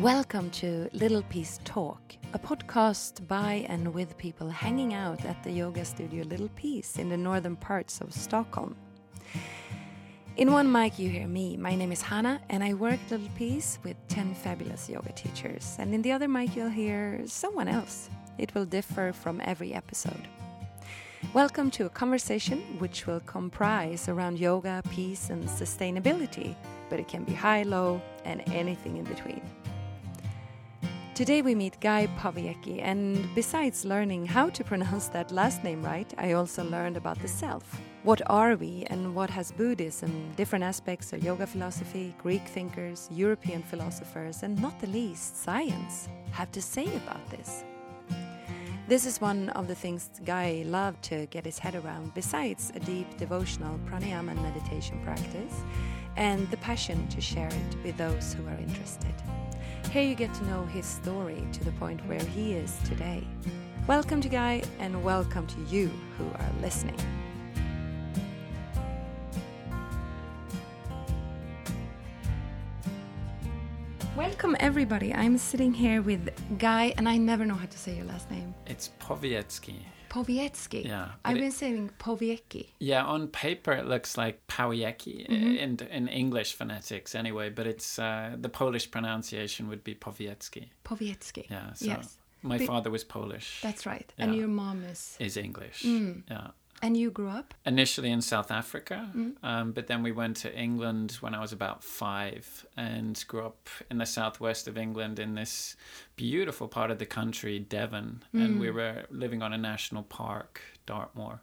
Welcome to Little Peace Talk, a podcast by and with people hanging out at the yoga studio Little Peace in the northern parts of Stockholm. In one mic, you hear me. My name is Hannah, and I work at Little Peace with 10 fabulous yoga teachers. And in the other mic, you'll hear someone else. It will differ from every episode. Welcome to a conversation which will comprise around yoga, peace, and sustainability, but it can be high, low, and anything in between. Today we meet Guy Powiecki, and besides learning how to pronounce that last name right, I also learned about the self. What are we, and what has Buddhism, different aspects of yoga philosophy, Greek thinkers, European philosophers, and not the least, science, have to say about this? This is one of the things Guy loved to get his head around, besides a deep devotional pranayama and meditation practice, and the passion to share it with those who are interested. Here you get to know his story to the point where he is today. Welcome to Guy, and welcome to you who are listening. Welcome, everybody. I'm sitting here with Guy, and I never know how to say your last name. It's Powiecki. Powiecki. Yeah, I've but been it- saying Powiecki. Yeah, on paper it looks like Powiecki Mm-hmm. in in English phonetics anyway, but it's uh, the Polish pronunciation would be Powiecki. Powiecki. Yeah, so yes, my Be- father was Polish. that's right. And your mom is. is English. Mm. Yeah. And you grew up? Initially in South Africa, Mm. um, but then we went to England when I was about five and grew up in the southwest of England in this beautiful part of the country, Devon. And Mm. we were living on a national park, Dartmoor.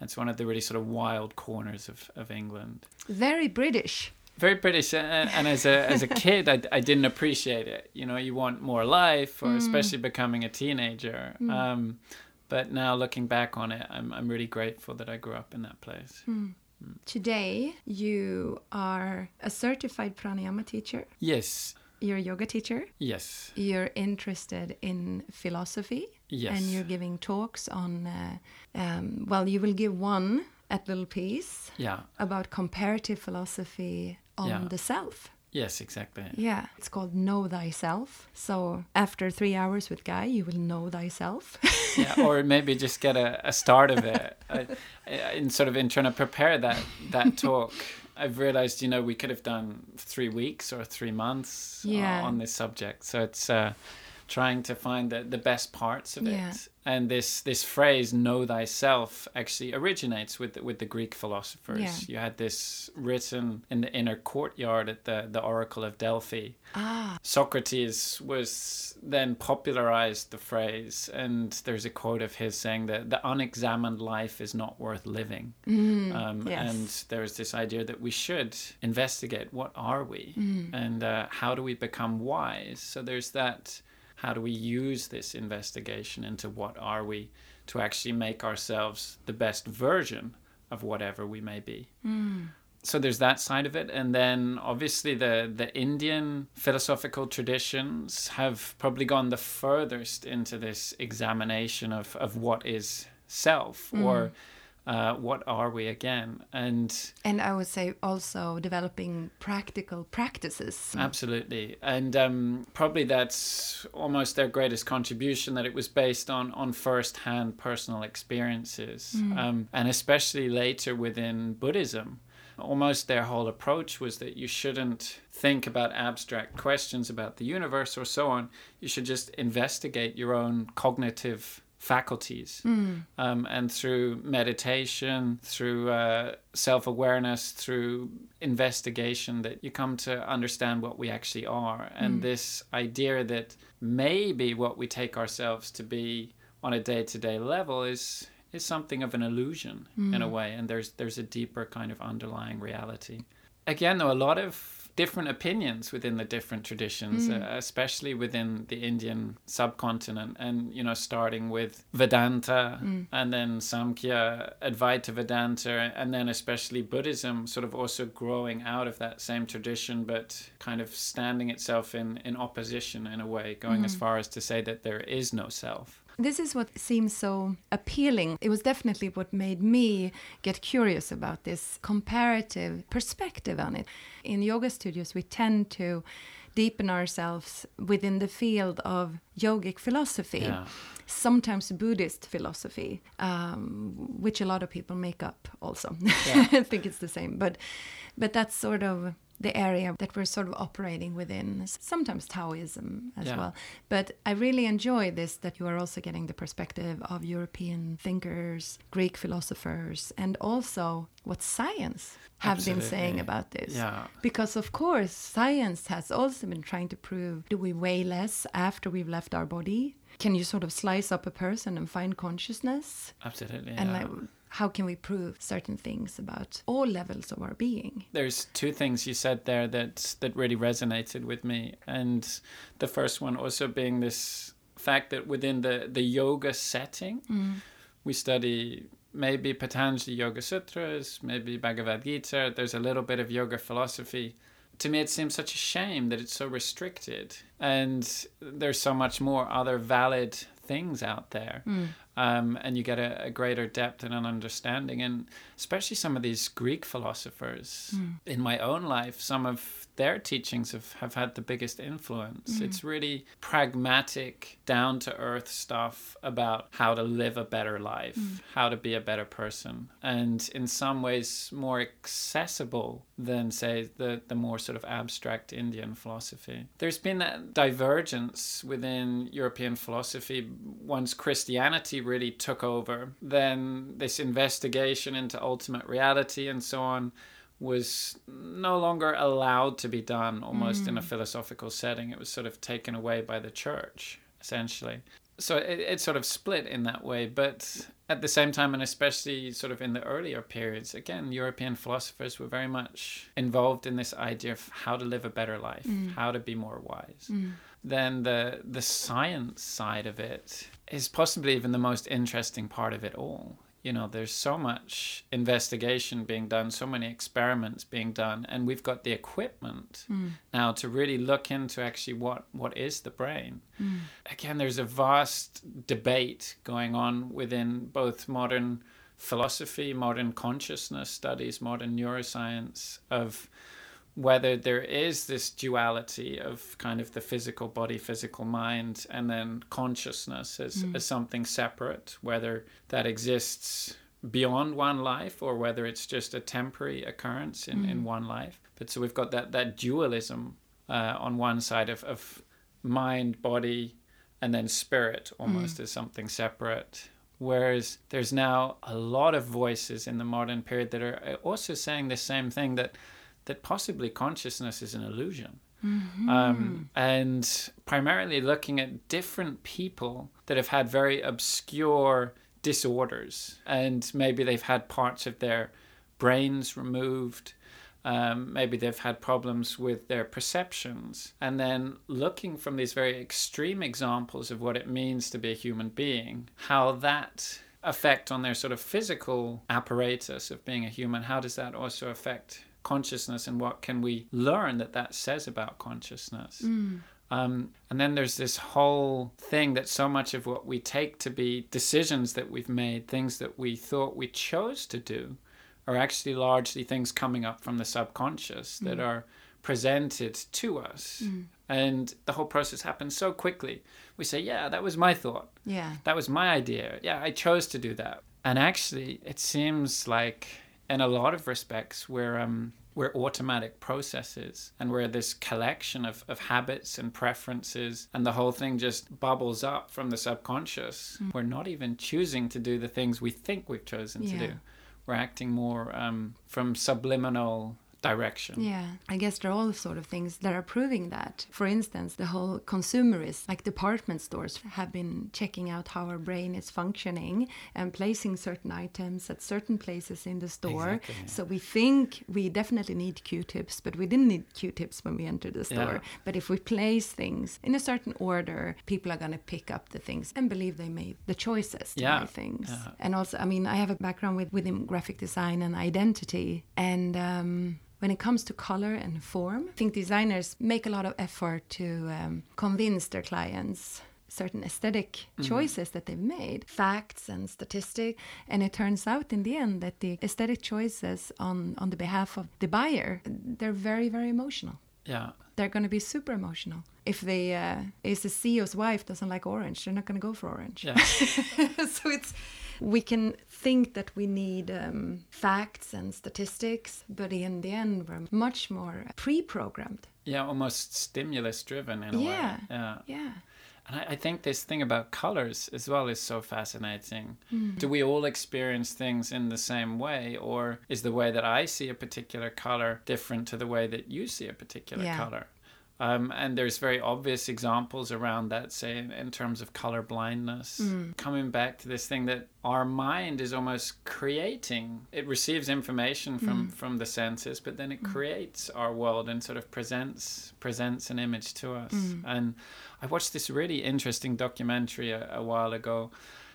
It's one of the really sort of wild corners of, of England. Very British. Very British, uh, and as a as a kid, I, I didn't appreciate it. You know, you want more life, or especially becoming a teenager. Um, but now looking back on it, I'm I'm really grateful that I grew up in that place. Today, you are a certified pranayama teacher. Yes, You're a yoga teacher. yes, You're interested in philosophy. Yes. And you're giving talks on, uh, um, well, you will give one at Little Peace yeah, about comparative philosophy on Yeah. the self. Yes, exactly. Yeah, it's called Know Thyself. So after three hours with Guy, you will know thyself. yeah, or maybe just get a, a start of it. I, I- in sort of in trying to prepare that that talk, I've realized you know we could have done three weeks or three months uh, Yeah. on this subject. So it's uh, trying to find the, the best parts of Yeah. it. And this this phrase "know thyself" actually originates with the, with the Greek philosophers. Yeah. You had this written in the inner courtyard at the the Oracle of Delphi. ah, Socrates was then popularized the phrase, and there's a quote of his saying that the unexamined life is not worth living. um, yes. And there's this idea that we should investigate what are we and uh, how do we become wise. So there's that. How do we use this investigation into what are we to actually make ourselves the best version of whatever we may be? Hmm. so there's that side of it. And then obviously the the indian philosophical traditions have probably gone the furthest into this examination of of what is self or hmm. Uh, what are we again and and I would say also developing practical practices. Absolutely, and um, probably that's almost their greatest contribution. That it was based on on first-hand personal experiences, um, and especially later within Buddhism, almost their whole approach was that you shouldn't think about abstract questions about the universe or so on. You should just investigate your own cognitive faculties. Um, and through meditation through uh, self-awareness through investigation that you come to understand what we actually are. And this idea that maybe what we take ourselves to be on a day-to-day level is is something of an illusion in a way. And there's there's a deeper kind of underlying reality. Again though a lot of different opinions within the different traditions hmm. uh, especially within the indian subcontinent. And you know starting with vedanta hmm. and then samkhya advaita vedanta and then especially buddhism sort of also growing out of that same tradition but kind of standing itself in in opposition in a way going as hmm. far as to say that there is no self This is what seems so appealing. It was definitely what made me get curious about this comparative perspective on it. In yoga studios, we tend to deepen ourselves within the field of yogic philosophy. Yeah. Sometimes Buddhist philosophy, um, which a lot of people make up also. Yeah. I think it's the same, but but that's sort of the area that we're sort of operating within. Sometimes Taoism as Yeah. well. But I really enjoy this that you are also getting the perspective of European thinkers, Greek philosophers, and also what science have been saying about this. Yeah. Because of course, science has also been trying to prove do we weigh less after we've left our body? Can you sort of slice up a person and find consciousness? Absolutely. And yeah. like how can we prove certain things about all levels of our being? There's two things you said there that that really resonated with me, and the first one also being this fact that within the the yoga setting, mm. we study maybe Patanjali Yoga Sutras, maybe Bhagavad Gita. There's a little bit of yoga philosophy. To me, it seems such a shame that it's so restricted, and there's so much more other valid things out there. Mm. Um, and you get a, a greater depth and an understanding, and especially some of these Greek philosophers. Hmm. In my own life, some of their teachings have, have had the biggest influence. Hmm. It's really pragmatic, down to earth stuff about how to live a better life, hmm. how to be a better person, and in some ways more accessible than, say, the, the more sort of abstract Indian philosophy. There's been that divergence within European philosophy once Christianity really took over. Then this investigation into ultimate reality and so on was no longer allowed to be done almost in a hmm. philosophical setting. It was sort of taken away by the church, essentially. So it, it sort of split in that way. But at the same time, and especially sort of in the earlier periods, again, European philosophers were very much involved in this idea of how to live a better life, hmm. how to be more wise. Hmm. Then the the science side of it is possibly even the most interesting part of it all. You know there's so much investigation being done so many experiments being done and we've got the equipment mm. now to really look into actually what what is the brain. Mm. Again there's a vast debate going on within both modern philosophy modern consciousness studies modern neuroscience of whether there is this duality of kind of the physical body, physical mind, and then consciousness as, mm. as something separate, whether that exists beyond one life or whether it's just a temporary occurrence in, in mm. one life. But so we've got that, that dualism uh, on one side of, of mind, body, and then spirit almost mm. as something separate. Whereas there's now a lot of voices in the modern period that are also saying the same thing that that possibly consciousness is an illusion. Um, and primarily looking at different people that have had very obscure disorders, and maybe they've had parts of their brains removed. Um, maybe they've had problems with their perceptions, and then looking from these very extreme examples of what it means to be a human being, how that effect on their sort of physical apparatus of being a human, how does that also affect consciousness and what can we learn that that says about consciousness? Mm. Um, and then there's this whole thing that so much of what we take to be decisions that we've made, things that we thought we chose to do, are actually largely things coming up from the subconscious that mm. are presented to us. Mm. And the whole process happens so quickly. We say, Yeah, that was my thought. Yeah. That was my idea. Yeah, I chose to do that. And actually, it seems like in a lot of respects we're um we're automatic processes and we're this collection of, of habits and preferences and the whole thing just bubbles up from the subconscious. We're not even choosing to do the things we think we've chosen to do. We're acting more um, from subliminal direction Yeah, I guess there are all sort of things that are proving that. For instance, the whole consumerist, like department stores, have been checking out how our brain is functioning and placing certain items at certain places in the store. Exactly, yeah. So we think we definitely need Q-tips, but we didn't need Q-tips when we entered the store. Yeah. But if we place things in a certain order, people are going to pick up the things and believe they made the choices to Yeah, buy things. yeah. And also, I mean, I have a background with within graphic design and identity, and um, when it comes to color and form, I think designers make a lot of effort to um, convince their clients certain aesthetic choices that they've made, facts and statistics, and it turns out in the end that the aesthetic choices on on the behalf of the buyer, they're very very emotional. Yeah. They're going to be super emotional. If the uh, is the CEO's wife doesn't like orange, they're not going to go for orange. Yeah. so it's we can think that we need um, facts and statistics, but in the end, we're much more pre-programmed. Yeah, almost stimulus driven in a Yeah. way. Yeah. Yeah. And I, I think this thing about colors as well is so fascinating. Hmm. Do we all experience things in the same way, or is the way that I see a particular color different to the way that you see a particular Yeah. color? Um, and there's very obvious examples around that, say, in, in terms of color blindness. Hmm. Coming back to this thing that our mind is almost creating. It receives information from, Hmm. from the senses, but then it creates our world and sort of presents presents an image to us. Hmm. And I watched this really interesting documentary a, a while ago.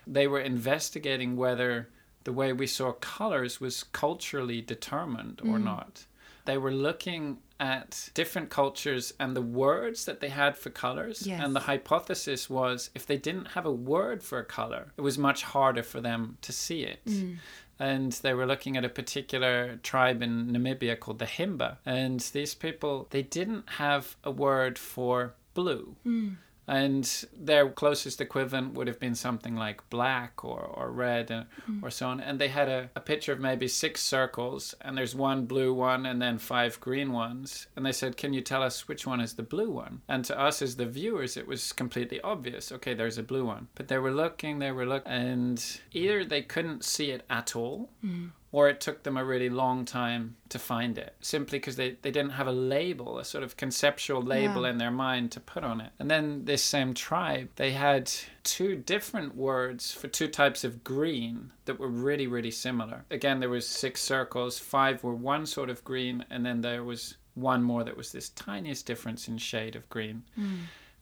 They were investigating whether the way we saw colors was culturally determined or Mm. not. They were looking at different cultures and the words that they had for colors. Yes. And the hypothesis was if they didn't have a word for a color, it was much harder for them to see it mm. and they were looking at a particular tribe in Namibia called the Himba. And these people, they didn't have a word for blue. Mm. And their closest equivalent would have been something like black or, or red and, mm-hmm. or so on. And they had a, a picture of maybe six circles, and there's one blue one and then five green ones. And they said, Can you tell us which one is the blue one? And to us as the viewers, it was completely obvious. Okay, there's a blue one. But they were looking, they were looking, and either they couldn't see it at all, mm. Or it took them a really long time to find it simply because they, they didn't have a label, a sort of conceptual label Yeah. in their mind to put on it. And then this same tribe, they had two different words for two types of green that were really, really similar. Again, there was six circles, five were one sort of green, and then there was one more that was this tiniest difference in shade of green. Hmm.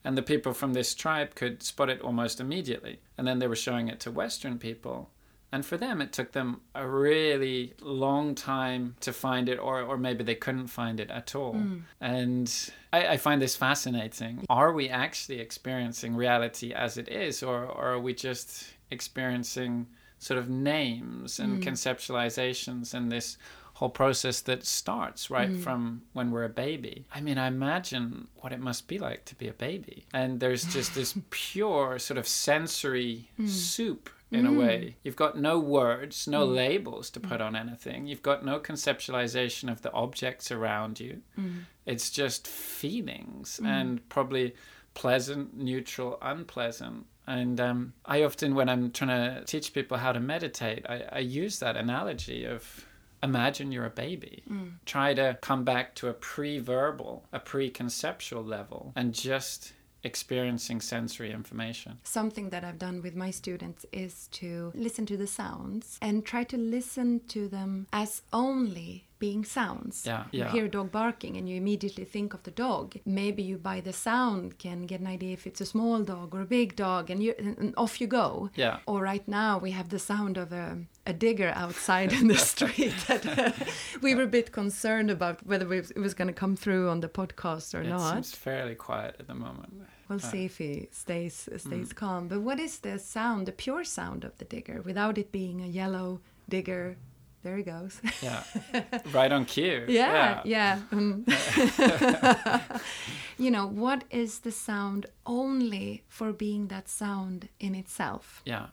And the people from this tribe could spot it almost immediately. And then they were showing it to Western people. And for them, it took them a really long time to find it, or, or maybe they couldn't find it at all. Hmm. And I, I find this fascinating. Are we actually experiencing reality as it is, or, or are we just experiencing sort of names and hmm. conceptualizations and this whole process that starts right hmm. from when we're a baby. I mean, I imagine what it must be like to be a baby. And there's just this pure sort of sensory soup in a mm. way. You've got no words, no mm. labels to put mm. on anything. You've got no conceptualization of the objects around you. It's just feelings and probably pleasant, neutral, unpleasant. And um, I often, when I'm trying to teach people how to meditate, I, I use that analogy of imagine you're a baby. Try to come back to a pre verbal, a pre conceptual level, and just experiencing sensory information. Something that I've done with my students is to listen to the sounds and try to listen to them as only being sounds. Yeah, You hear a dog barking and you immediately think of the dog. Maybe you by the sound can get an idea if it's a small dog or a big dog and you and off you go. Yeah. Or right now we have the sound of a, a digger outside in the street that uh, we were a bit concerned about whether we- it was going to come through on the podcast or It not. seems fairly quiet at the moment. We'll see if he stays stays calm. But what is the sound, the pure sound of the digger, without it being a yellow digger? There he goes. Yeah. right on cue. yeah, yeah. um, you know, what is the sound only for being that sound in itself? Yeah.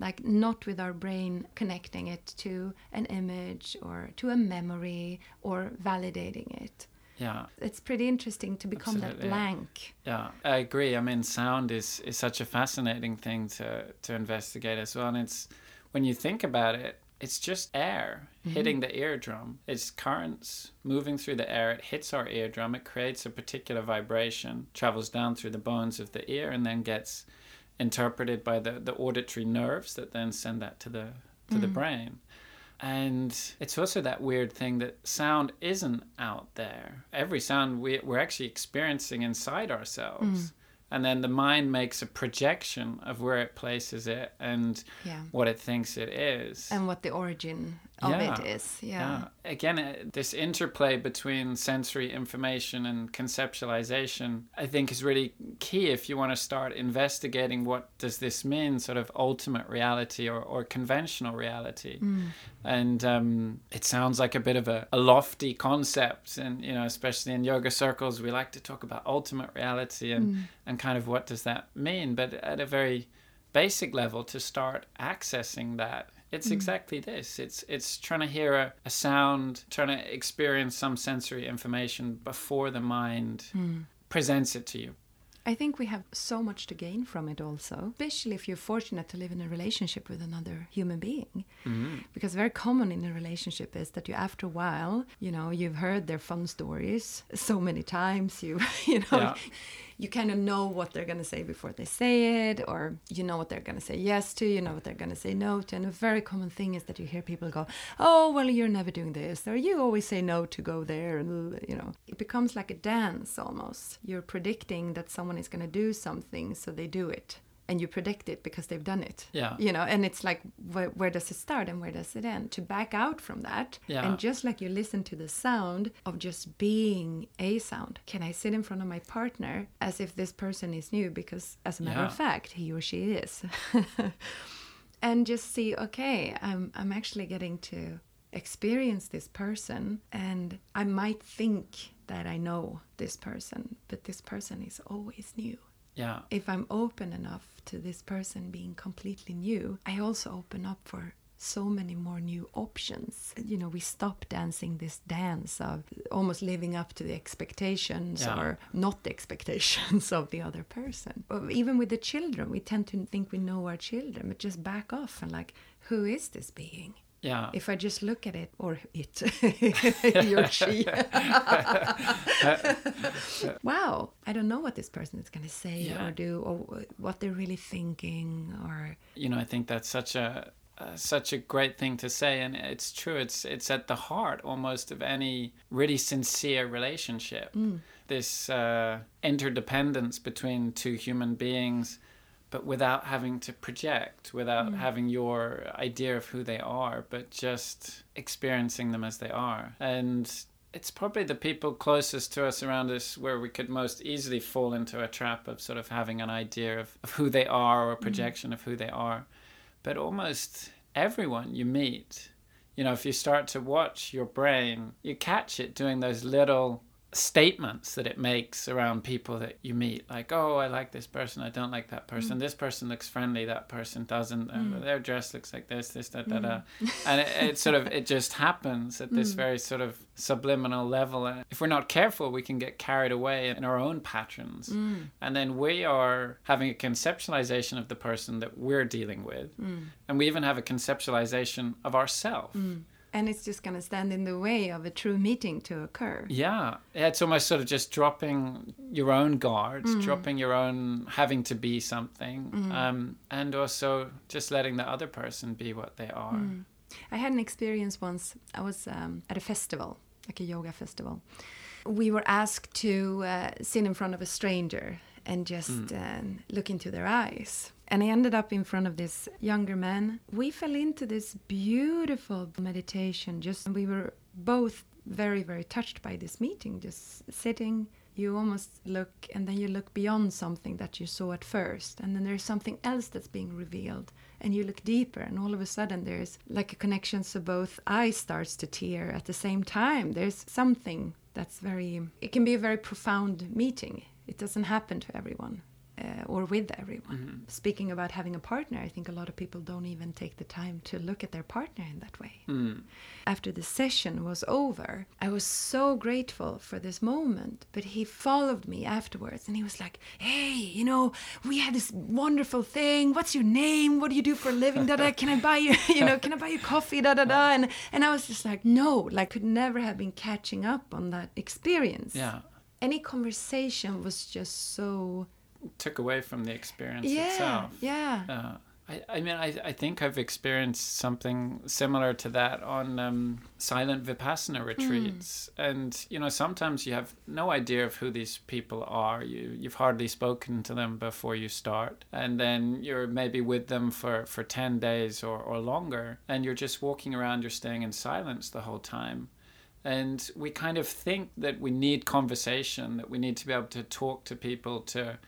Like not with our brain connecting it to an image or to a memory or validating it. Yeah. It's pretty interesting to become that blank. Yeah, I agree. I mean, sound is, is such a fascinating thing to, to investigate as well. And it's, when you think about it, it's just air mm-hmm. hitting the eardrum. It's currents moving through the air. It hits our eardrum. It creates a particular vibration, travels down through the bones of the ear, and then gets interpreted by the, the auditory nerves that then send that to the to the mm-hmm. brain. And it's also that weird thing that sound isn't out there. Every sound we, we're actually experiencing inside ourselves. Mm. And then the mind makes a projection of where it places it and Yeah. what it thinks it is. And what the origin of Yeah. it is. Yeah. Again, uh, this interplay between sensory information and conceptualization, I think, is really key if you want to start investigating what does this mean, sort of ultimate reality or, or conventional reality. And um, it sounds like a bit of a, a lofty concept, and you know, especially in yoga circles, we like to talk about ultimate reality and and kind of what does that mean. But at a very basic level to start accessing that it's hmm. exactly this. It's it's trying to hear a, a sound trying to experience some sensory information before the mind hmm. presents it to you. I think we have so much to gain from it also, especially if you're fortunate to live in a relationship with another human being. Mm-hmm. Because very common in a relationship is that you after a while, you know, you've heard their fun stories so many times, you you know, Yeah. You kind of know what they're going to say before they say it or you know what they're going to say yes to, you know what they're going to say no to. And a very common thing is that you hear people go, "Oh, well, you're never doing this," or "You always say no to go there," and you know, it becomes like a dance almost. You're predicting that someone is going to do something, so they do it. And you predict it because they've done it. Yeah. You know, and it's like, where, where does it start and where does it end? To back out from that, Yeah. and just like you listen to the sound of just being a sound. Can I sit in front of my partner as if this person is new? Because, as a matter of fact, he or she is. and just see, okay, I'm, I'm actually getting to experience this person, and I might think that I know this person, but this person is always new yeah if I'm open enough to this person being completely new, I also open up for so many more new options. You know, we stop dancing this dance of almost living up to the expectations Yeah. or not the expectations of the other person. But even with the children, we tend to think we know our children, but just back off and like, who is this being? Yeah. If I just look at it, or it, he or she. wow, I don't know what this person is going to say Yeah. or do, or what they're really thinking, or you know i think that's such a uh, such a great thing to say and it's true. It's it's at the heart almost of any really sincere relationship. This uh, interdependence between two human beings but without having to project without mm. having your idea of who they are but just experiencing them as they are. And it's probably the people closest to us around us where we could most easily fall into a trap of sort of having an idea of, of who they are or a mm. projection of who they are. But almost everyone you meet, you know, if you start to watch your brain, you catch it doing those little statements that it makes around people that you meet like oh i like this person i don't like that person. Mm. This person looks friendly that person doesn't uh, their dress looks like this this that da, da. Mm. and it, it sort of it just happens at this very sort of subliminal level and if we're not careful we can get carried away in our own patterns. And then we are having a conceptualization of the person that we're dealing with and we even have a conceptualization of ourselves and it's just going to stand in the way of a true meeting to occur. Yeah, yeah, it's almost sort of just dropping your own guards, dropping your own having to be something, um, and also just letting the other person be what they are. I had an experience once. I was um, at a festival, like a yoga festival. We were asked to uh, sit in front of a stranger and just uh, look into their eyes. And I ended up in front of this younger man. We fell into this beautiful meditation. Just we were both very, very touched by this meeting. Just sitting, you almost look, and then you look beyond something that you saw at first, and then there's something else that's being revealed and you look deeper and all of a sudden there's like a connection so both eyes starts to tear at the same time there's something that's very it can be a very profound meeting it doesn't happen to everyone uh, or with everyone. Speaking about having a partner i think a lot of people don't even take the time to look at their partner in that way. After the session was over i was so grateful for this moment but he followed me afterwards and he was like hey you know we had this wonderful thing. What's your name? What do you do for a living? Da da can i buy you you know can i buy you coffee? Da da da. And and i was just like no like could never have been catching up on that experience. Yeah, any conversation was just so took away from the experience yeah itself. yeah Uh, I, I mean, I, I think I've experienced something similar to that on um, silent Vipassana retreats. Mm. And, you know, sometimes you have no idea of who these people are. You, you've hardly spoken to them before you start. And then you're maybe with them for, for 10 days or, or longer. And you're just walking around, you're staying in silence the whole time. And we kind of think that we need conversation, that we need to be able to talk to people to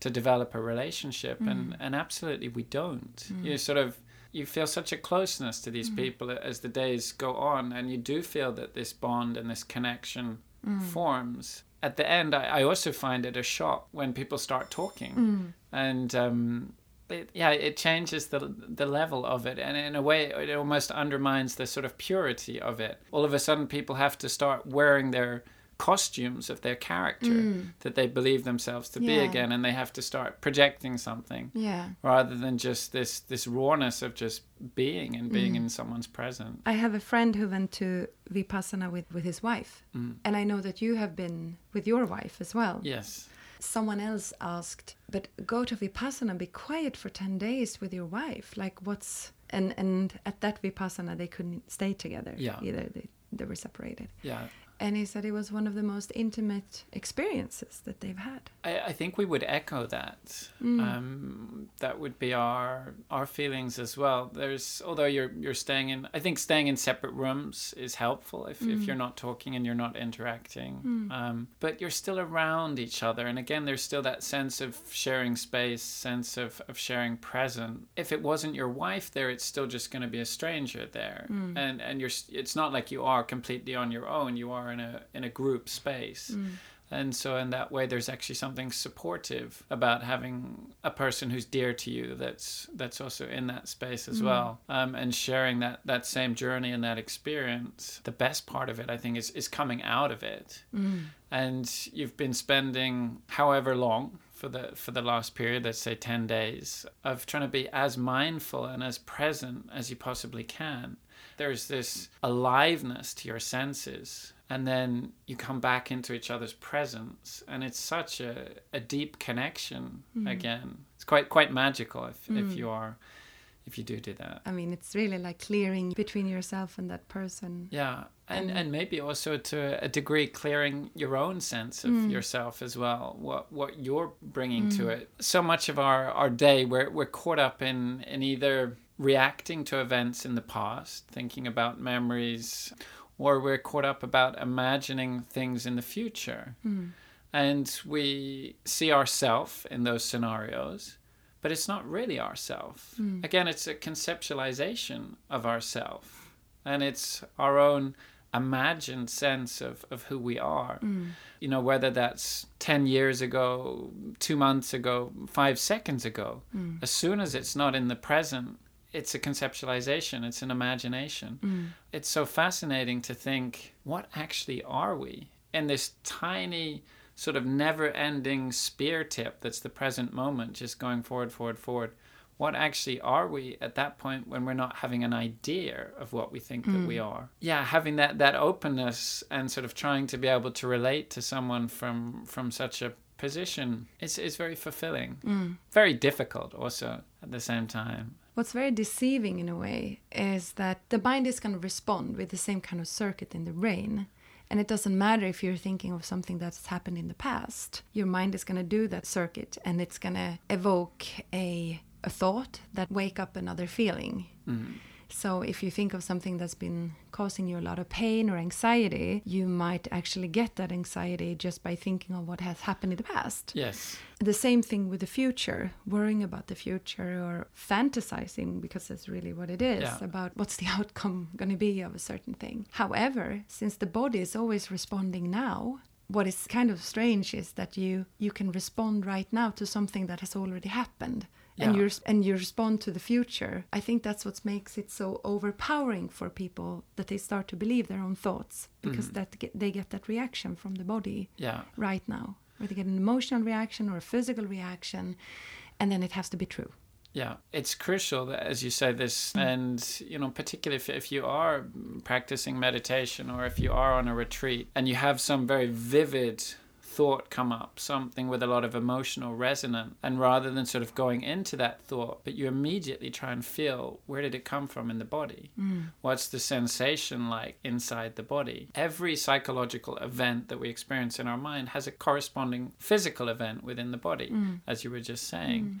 to develop a relationship mm. and and absolutely we don't mm. you sort of you feel such a closeness to these mm. people as the days go on and you do feel that this bond and this connection mm. forms at the end I, I, also find it a shock when people start talking mm. and um, it, yeah, it changes the the level of it, and in a way, it almost undermines the sort of purity of it. All of a sudden, people have to start wearing their costumes of their character mm. that they believe themselves to yeah. be again and they have to start projecting something yeah. rather than just this this rawness of just being and being mm. in someone's presence. I have a friend who went to vipassana with with his wife mm. and i know that you have been with your wife as well. Yes. Someone else asked but go to vipassana be quiet for 10 days with your wife. Like what's and and at that vipassana they couldn't stay together yeah. either. They they were separated. Yeah and he said it was one of the most intimate experiences that they've had. I, I think we would echo that. Mm. Um, that would be our our feelings as well. There's although you're you're staying in, I think staying in separate rooms is helpful if, mm. if you're not talking and you're not interacting. Mm. Um, but you're still around each other, and again, there's still that sense of sharing space, sense of of sharing present. If it wasn't your wife there, it's still just going to be a stranger there, mm. and and you're it's not like you are completely on your own. You are in a in a group space. Mm. And so, in that way, there's actually something supportive about having a person who's dear to you that's that's also in that space as mm. well, um, and sharing that that same journey and that experience. The best part of it, I think, is is coming out of it. Mm. And you've been spending however long for the for the last period, let's say ten days, of trying to be as mindful and as present as you possibly can. There's this aliveness to your senses and then you come back into each other's presence and it's such a, a deep connection mm. again it's quite quite magical if, mm. if you are if you do do that i mean it's really like clearing between yourself and that person yeah and and, and maybe also to a degree clearing your own sense of mm. yourself as well what what you're bringing to mm. it so much of our our day we're we're caught up in in either reacting to events in the past thinking about memories or we're caught up about imagining things in the future. Mm. And we see ourself in those scenarios, but it's not really ourself. Mm. Again, it's a conceptualization of ourself, and it's our own imagined sense of, of who we are. Mm. You know, whether that's 10 years ago, two months ago, five seconds ago, mm. as soon as it's not in the present, it's a conceptualization, it's an imagination. Mm. It's so fascinating to think what actually are we in this tiny, sort of never ending spear tip that's the present moment, just going forward, forward, forward. What actually are we at that point when we're not having an idea of what we think mm. that we mm. are? Yeah, having that, that openness and sort of trying to be able to relate to someone from from such a position is, is very fulfilling. Mm. Very difficult also at the same time what's very deceiving in a way is that the mind is going to respond with the same kind of circuit in the brain. And it doesn't matter if you're thinking of something that's happened in the past, your mind is going to do that circuit and it's going to evoke a, a thought that wake up another feeling. Mm. So if you think of something that's been causing you a lot of pain or anxiety, you might actually get that anxiety just by thinking of what has happened in the past. Yes. The same thing with the future, worrying about the future or fantasizing, because that's really what it is, yeah. about what's the outcome going to be of a certain thing. However, since the body is always responding now, what is kind of strange is that you you can respond right now to something that has already happened and you and you respond to the future. I think that's what makes it so overpowering for people that they start to believe their own thoughts because mm. that get, they get that reaction from the body yeah. right now, where they get an emotional reaction or a physical reaction, and then it has to be true. Yeah, it's crucial that, as you say this, mm. and you know, particularly if, if you are practicing meditation or if you are on a retreat and you have some very vivid thought come up, something with a lot of emotional resonance, and rather than sort of going into that thought, but you immediately try and feel where did it come from in the body? Mm. What's the sensation like inside the body? Every psychological event that we experience in our mind has a corresponding physical event within the body, Mm. as you were just saying.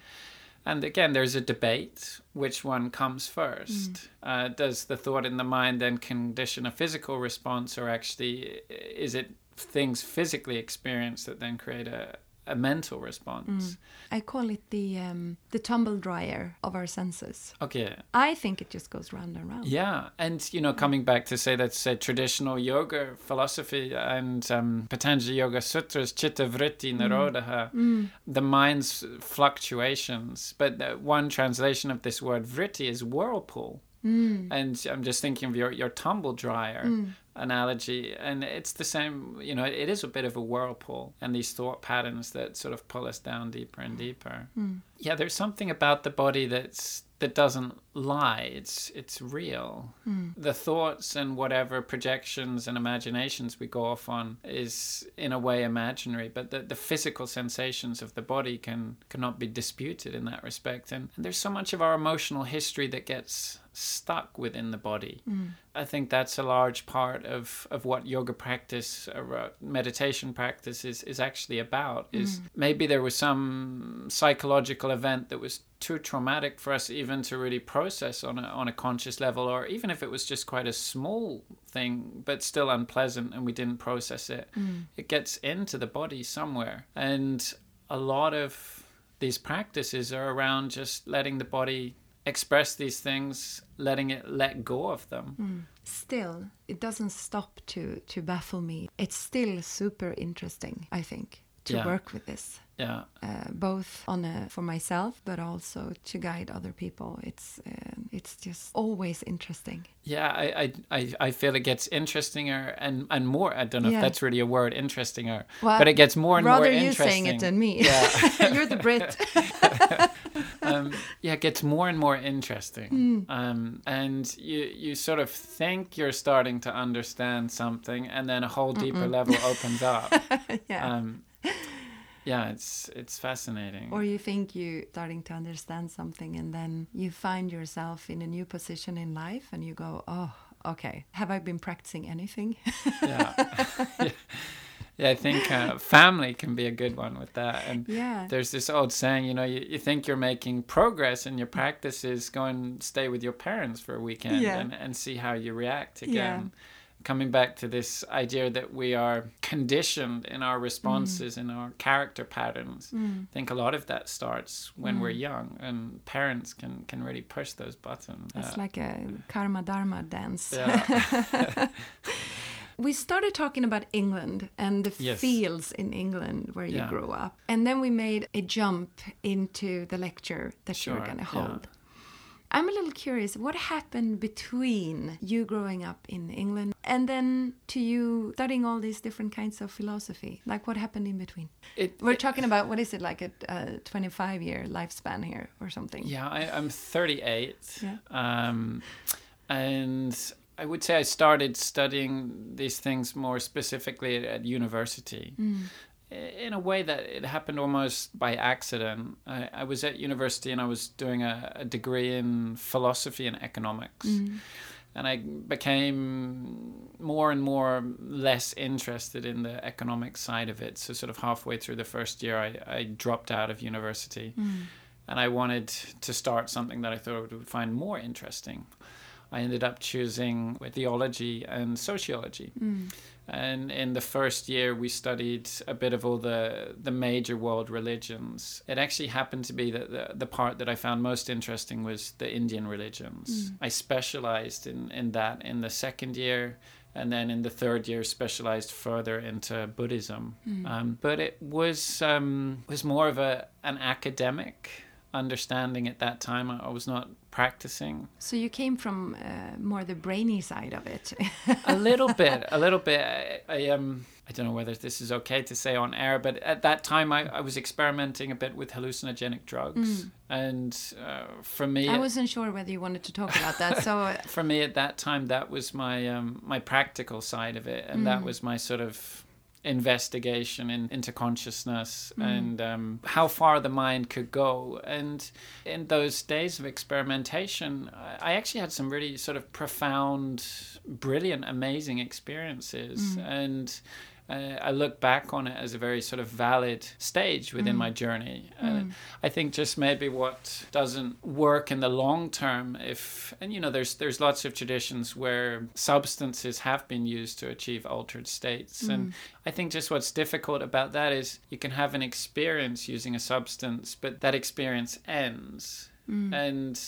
And again, there's a debate which one comes first. Uh, does the thought in the mind then condition a physical response, or actually is it things physically experienced that then create a, a mental response? I call it the um, the tumble dryer of our senses. Okay. I think it just goes round and round. Yeah, and you know, coming back to say that's a traditional yoga philosophy and um, Patanjali Yoga Sutras, Chitta Vritti Nirodha, the mind's fluctuations. But one translation of this word vritti is whirlpool. Mm. And I'm just thinking of your, your tumble dryer mm. analogy, and it's the same, you know, it is a bit of a whirlpool, and these thought patterns that sort of pull us down deeper and deeper. Mm. Yeah, there's something about the body that's that doesn't lie. It's it's real. The thoughts and whatever projections and imaginations we go off on is in a way imaginary, but the, the physical sensations of the body can cannot be disputed in that respect. And, and there's so much of our emotional history that gets stuck within the body. Mm. I think that's a large part of, of what yoga practice, uh, or meditation practice is, is actually about. Is mm. maybe there was some psychological event that was too traumatic for us even to really process on a, on a conscious level, or even if it was just quite a small thing, but still unpleasant and we didn't process it, mm. it gets into the body somewhere. And a lot of these practices are around just letting the body express these things, letting it let go of them. Hmm. Still, it doesn't stop to to baffle me. It's still super interesting, I think, to Yeah. work with this. Yeah. Uh, both on a, for myself, but also to guide other people. It's uh, it's just always interesting. Yeah, I, I, I, I feel it gets interestinger and, and more. I don't know Yeah. if that's really a word, interestinger, Well, but it gets more and Rather more you interesting. saying it than me. Yeah. You're the Brit. um, yeah, it gets more and more interesting. Hmm. Um, and you, you sort of think you're starting to understand something, and then a whole deeper level opens up. yeah. Um, yeah, it's it's fascinating. or you think you're starting to understand something and then you find yourself in a new position in life and you go oh okay have i been practicing anything yeah. yeah. Yeah, I think uh, family can be a good one with that. And Yeah. there's this old saying, you know, you, you think you're making progress in your practices, go and stay with your parents for a weekend Yeah. and, and see how you react Yeah. Coming back to this idea that we are conditioned in our responses, Mm. in our character patterns. I think a lot of that starts when Mm. we're young, and parents can, can really push those buttons. it's Uh, like a karma dharma dance yeah. we started talking about england and the Yes. fields in england where you Yeah. grew up and then we made a jump into the lecture that you were going to yeah. I'm a little curious. What happened between you growing up in England and then to you studying all these different kinds of philosophy? Like, what happened in between? It- We're talking about what is it like a, a 25 year lifespan here or something? Yeah, I, I'm 38. Yeah. Um, and I would say I started studying these things more specifically at, at university. I- In a way that it happened almost by accident. I, I was at university and I was doing a, a degree in philosophy and economics. Mm-hmm. And I became more and more less interested in the economic side of it. So, sort of halfway through the first year, I, I dropped out of university mm. and I wanted to start something that I thought I would find more interesting. I ended up choosing theology and sociology. And in the first year, we studied a bit of all the, the major world religions. It actually happened to be that the, the part that I found most interesting was the Indian religions. I specialized in, in that in the second year. And then in the third year, specialized further into Buddhism. Um, but it was um, was more of a an academic understanding at that time. I was not practicing So you came from uh, more the brainy side of it. a little bit, a little bit. I, I um, I don't know whether this is okay to say on air, but at that time I, I was experimenting a bit with hallucinogenic drugs, and uh, for me, I wasn't sure whether you wanted to talk about that. So uh, for me at that time that was my um, my practical side of it, and that was my sort of investigation in, into consciousness and um, how far the mind could go. And in those days of experimentation, I actually had some really sort of profound, brilliant, amazing experiences. And uh, Uh, I look back on it as a very sort of valid stage within mm. my journey. Uh, mm. I think just maybe what doesn't work in the long term, if and you know, there's there's lots of traditions where substances have been used to achieve altered states, and mm. I think just what's difficult about that is you can have an experience using a substance, but that experience ends, and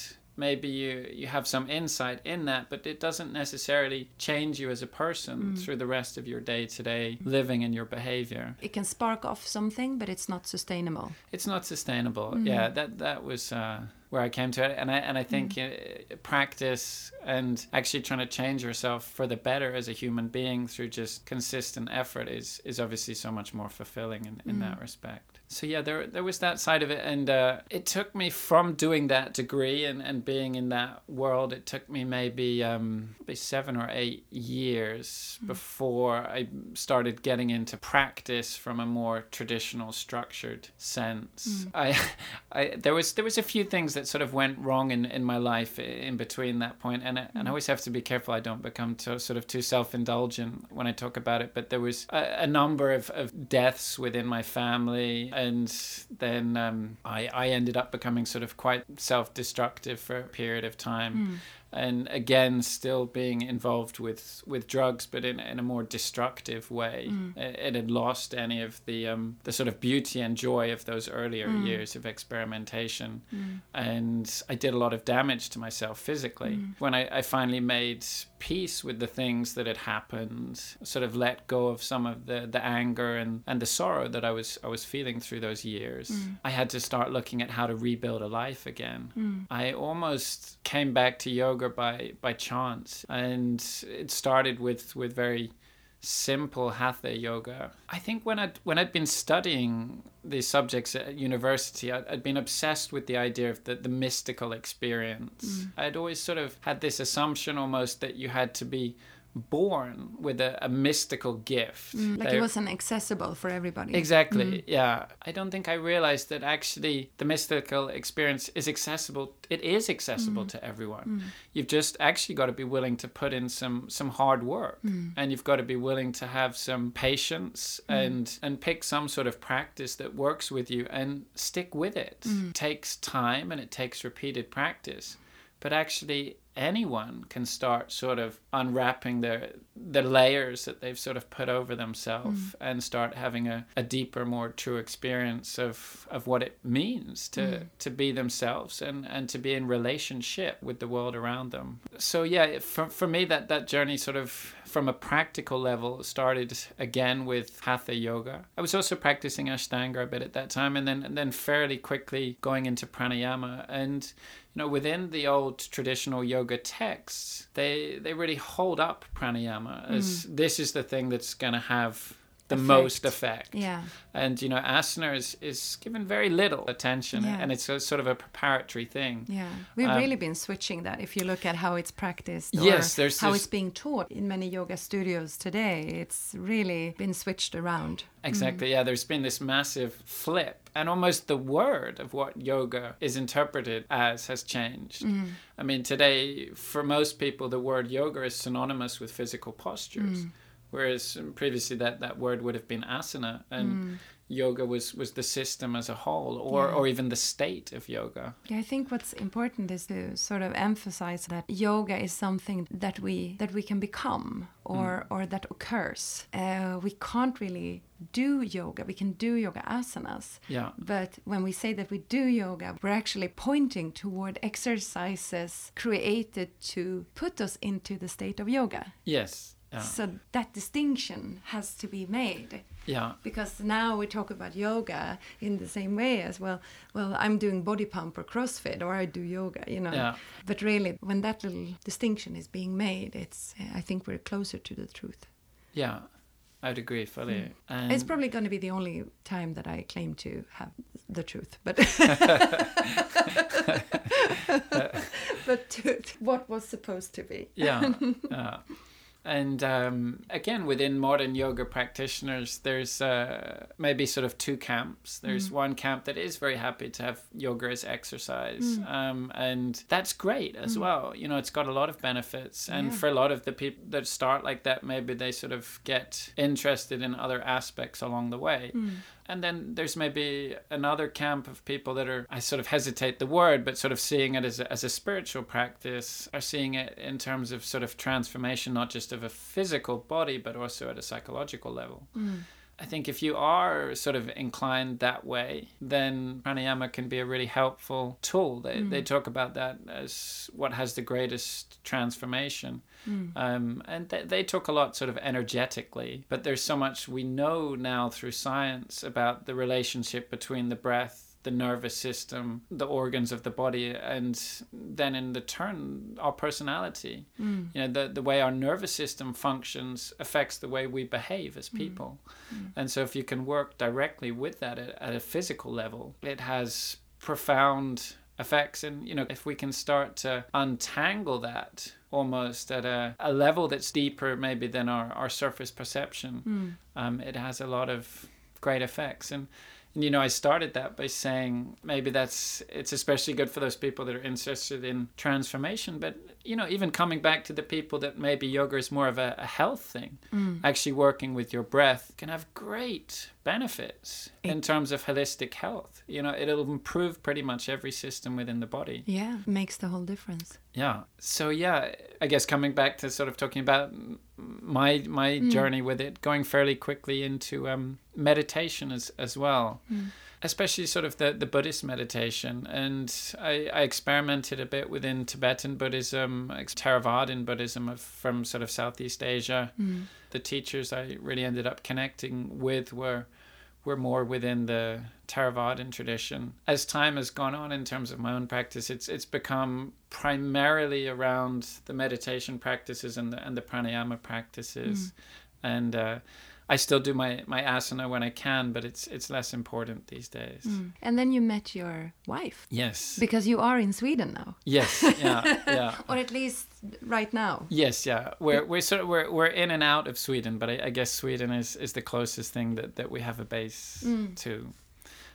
maybe you you have some insight in that but it doesn't necessarily change you as a person through the rest of your day-to-day living and your behavior. It can spark off something, but it's not sustainable. it's not sustainable. Yeah that that was uh where I came to it, and I and I think uh, practice and actually trying to change yourself for the better as a human being through just consistent effort is is obviously so much more fulfilling in, in that respect. So yeah, there there was that side of it, and uh, it took me from doing that degree and, and being in that world. It took me maybe um, maybe seven or eight years before I started getting into practice from a more traditional, structured sense. I, I there was there was a few things that sort of went wrong in, in my life in between that point, and I, and I always have to be careful I don't become too, sort of too self indulgent when I talk about it. But there was a, a number of, of deaths within my family, and then um, I I ended up becoming sort of quite self destructive for a period of time and again still being involved with with drugs but in, in a more destructive way. It, it had lost any of the um the sort of beauty and joy of those earlier mm. years of experimentation. Mm. And i did a lot of damage to myself physically. When I, I finally made peace with the things that had happened sort of let go of some of the the anger and and the sorrow that i was i was feeling through those years i had to start looking at how to rebuild a life again. I almost came back to yoga by by chance. And it started with with very simple hatha yoga. I think when i when i'd been studying these subjects at university I'd, I'd been obsessed with the idea of the, the mystical experience. Mm. I'd always sort of had this assumption almost that you had to be born with a, a mystical gift mm, Like There- it wasn't accessible for everybody. Exactly. Mm. Yeah. I don't think I realized that actually the mystical experience is accessible. It is accessible mm. to everyone. You've just actually got to be willing to put in some some hard work, and you've got to be willing to have some patience and and pick some sort of practice that works with you and stick with it. takes time and it takes repeated practice, but actually anyone can start sort of unwrapping the the layers that they've sort of put over themselves hmm. and start having a, a deeper more true experience of of what it means to hmm. to be themselves and and to be in relationship with the world around them. So yeah for, for me that that journey sort of from a practical level started again with hatha yoga. I was also practicing ashtanga a bit at that time and then and then fairly quickly going into pranayama. And know within the old traditional yoga texts they they really hold up pranayama as hmm. this is the thing that's going to have the most effect Yeah. and you know asana is, is given very little attention Yeah. and it's a sort of a preparatory thing Yeah, we've Um, really been switching that. If you look at how it's practiced, or Yes, there's how this- it's being taught in many yoga studios today, it's really been switched around. Mm. Exactly. Yeah, there's been this massive flip, and almost the word of what yoga is interpreted as has changed. Mm. I mean, today, for most people, the word yoga is synonymous with physical postures, mm. Whereas previously that, that word would have been asana, and yoga was, was the system as a whole, or, Yeah. or even the state of yoga. Yeah, I think what's important is to sort of emphasize that yoga is something that we that we can become or or that occurs. Uh, we can't really do yoga. We can do yoga asanas. Yeah. But when we say that we do yoga, we're actually pointing toward exercises created to put us into the state of yoga. Yes. Yeah. So that distinction has to be made Yeah. because now we talk about yoga in the same way as well well i'm doing body pump or crossfit or i do yoga you know Yeah. but really when that little distinction is being made it's eh, i think we're closer to the truth Yeah. I'd agree fully. Hmm. And it's probably going to be the only time that i claim to have the truth but but to, what was supposed to be yeah, yeah. And um, again, within modern yoga practitioners, there's uh, maybe sort of two camps. There's mm. one camp that is very happy to have yoga as exercise, mm. um, and that's great as mm. well. You know, it's got a lot of benefits, and yeah. for a lot of the people that start like that, maybe they sort of get interested in other aspects along the way. And then there's maybe another camp of people that are, I sort of hesitate the word, but sort of seeing it as a, as a spiritual practice, are seeing it in terms of sort of transformation, not just of a physical body, but also at a psychological level. Mm. I think if you are sort of inclined that way, then pranayama can be a really helpful tool. They, mm. they talk about that as what has the greatest transformation. Mm. Um, and they, they talk a lot sort of energetically, but there's so much we know now through science about the relationship between the breath the nervous system, the organs of the body, and then in the turn, our personality. Mm. You know, the, the way our nervous system functions affects the way we behave as mm. people. Mm. And so, if you can work directly with that at, at a physical level, it has profound effects. And, you know, if we can start to untangle that almost at a, a level that's deeper maybe than our, our surface perception, mm. um, it has a lot of great effects. And and you know, I started that by saying maybe that's it's especially good for those people that are interested in transformation. But you know, even coming back to the people that maybe yoga is more of a, a health thing, mm. actually working with your breath can have great benefits it, in terms of holistic health. You know, it'll improve pretty much every system within the body. Yeah, makes the whole difference. Yeah. So yeah, I guess coming back to sort of talking about my my mm. journey with it, going fairly quickly into um, meditation as as well. Mm especially sort of the, the Buddhist meditation. And I, I experimented a bit within Tibetan Buddhism, Theravadan Buddhism of, from sort of Southeast Asia. Mm. The teachers I really ended up connecting with were were more within the Theravadan tradition. As time has gone on in terms of my own practice, it's it's become primarily around the meditation practices and the and the pranayama practices. Mm. And uh, I still do my my asana when I can, but it's it's less important these days. Mm. And then you met your wife. Yes. Because you are in Sweden now. Yes. Yeah. yeah. or at least right now. Yes. Yeah. We're we're sort of we're we're in and out of Sweden, but I, I guess Sweden is is the closest thing that that we have a base mm. to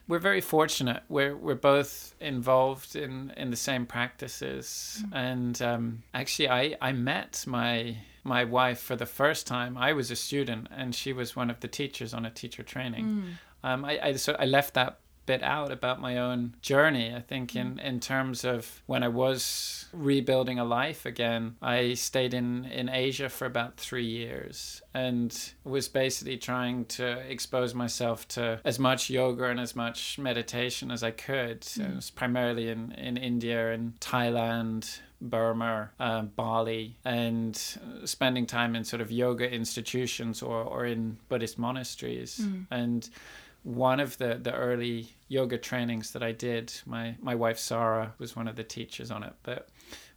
we're very fortunate. We're we're both involved in in the same practices, mm. and um, actually, I I met my my wife for the first time. I was a student, and she was one of the teachers on a teacher training. Mm. Um, I I, so I left that bit out about my own journey. I think in, mm. in terms of when I was rebuilding a life again, I stayed in, in Asia for about three years and was basically trying to expose myself to as much yoga and as much meditation as I could. Mm. It was primarily in, in India and Thailand. Burma, uh, Bali, and spending time in sort of yoga institutions or, or in Buddhist monasteries. Mm. And one of the, the early yoga trainings that I did, my, my wife Sarah was one of the teachers on it, but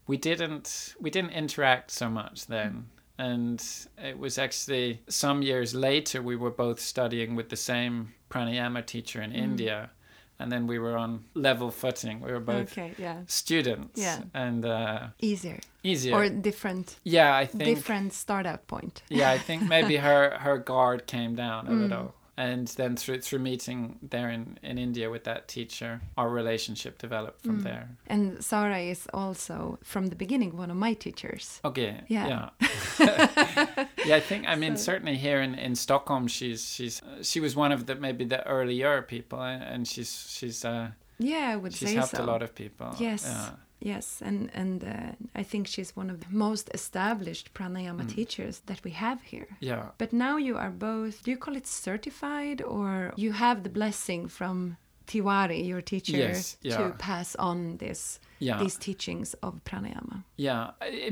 we didn't we didn't interact so much then. And it was actually some years later we were both studying with the same pranayama teacher in mm. India and then we were on level footing. We were both okay, yeah. students. Yeah. And uh, easier. Easier. Or different. Yeah, I think different startup point. yeah, I think maybe her her guard came down a mm. little and then through through meeting there in, in India with that teacher, our relationship developed from mm. there. And Sarah is also from the beginning one of my teachers. Okay. Yeah. Yeah. yeah I think I mean so. certainly here in, in Stockholm, she's she's uh, she was one of the maybe the earlier people, and she's she's uh, yeah I would she's say helped so. a lot of people. Yes. Yeah. Yes, and and uh, I think she's one of the most established pranayama mm. teachers that we have here. Yeah. But now you are both. Do you call it certified, or you have the blessing from Tiwari, your teacher, yes, yeah. to pass on this yeah. these teachings of pranayama? Yeah,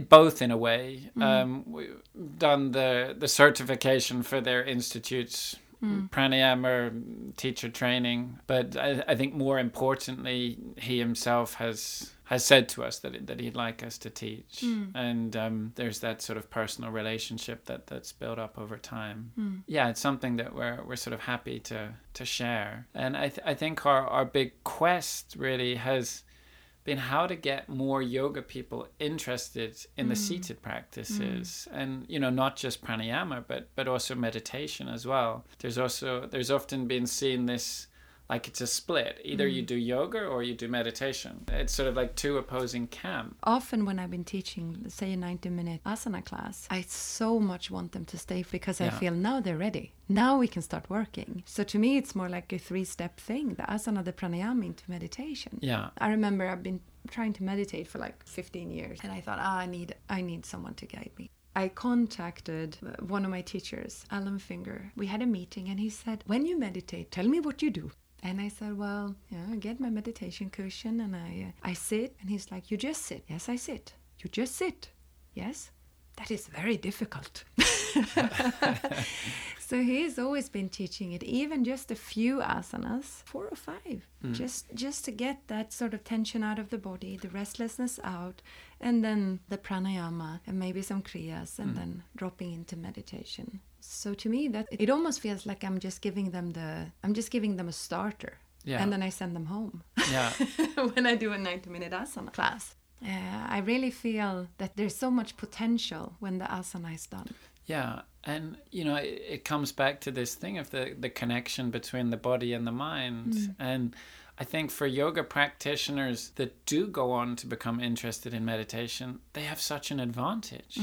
both in a way. Mm. Um, we've done the the certification for their institutes. Mm. pranayama teacher training but I, I think more importantly he himself has has said to us that that he'd like us to teach, mm. and um, there's that sort of personal relationship that that's built up over time. Mm. Yeah, it's something that we're we're sort of happy to to share, and I th- I think our our big quest really has been how to get more yoga people interested in the seated practices and you know not just pranayama but but also meditation as well there's also there's often been seen this like it's a split either you do yoga or you do meditation it's sort of like two opposing camps Often, when I've been teaching, say, a 90 minute asana class, I so much want them to stay because I feel now they're ready. Now we can start working. So, to me, it's more like a three step thing the asana, the pranayama into meditation. yeah I remember I've been trying to meditate for like 15 years and I thought, ah, I need I need someone to guide me. I contacted uh, one of my teachers, Alan Finger. We had a meeting and he said, "When you meditate, tell me what you do." And I said, "Well, yeah, I get my meditation cushion and I uh, I sit." And he's like, "You just sit." "Yes, I sit." "You just sit." "Yes." That is very difficult. so he's always been teaching it, even just a few asanas, four or five, just just to get that sort of tension out of the body, the restlessness out, and then the pranayama and maybe some kriyas, and then dropping into meditation. So to me, that it almost feels like I'm just giving them the I'm just giving them a starter, Yeah. and then I send them home. Yeah. When I do a 90 minute asana class. Uh, I really feel that there's so much potential when the asana is done. Yeah, and you know, it, it comes back to this thing of the the connection between the body and the mind, and I think for yoga practitioners that do go on to become interested in meditation, they have such an advantage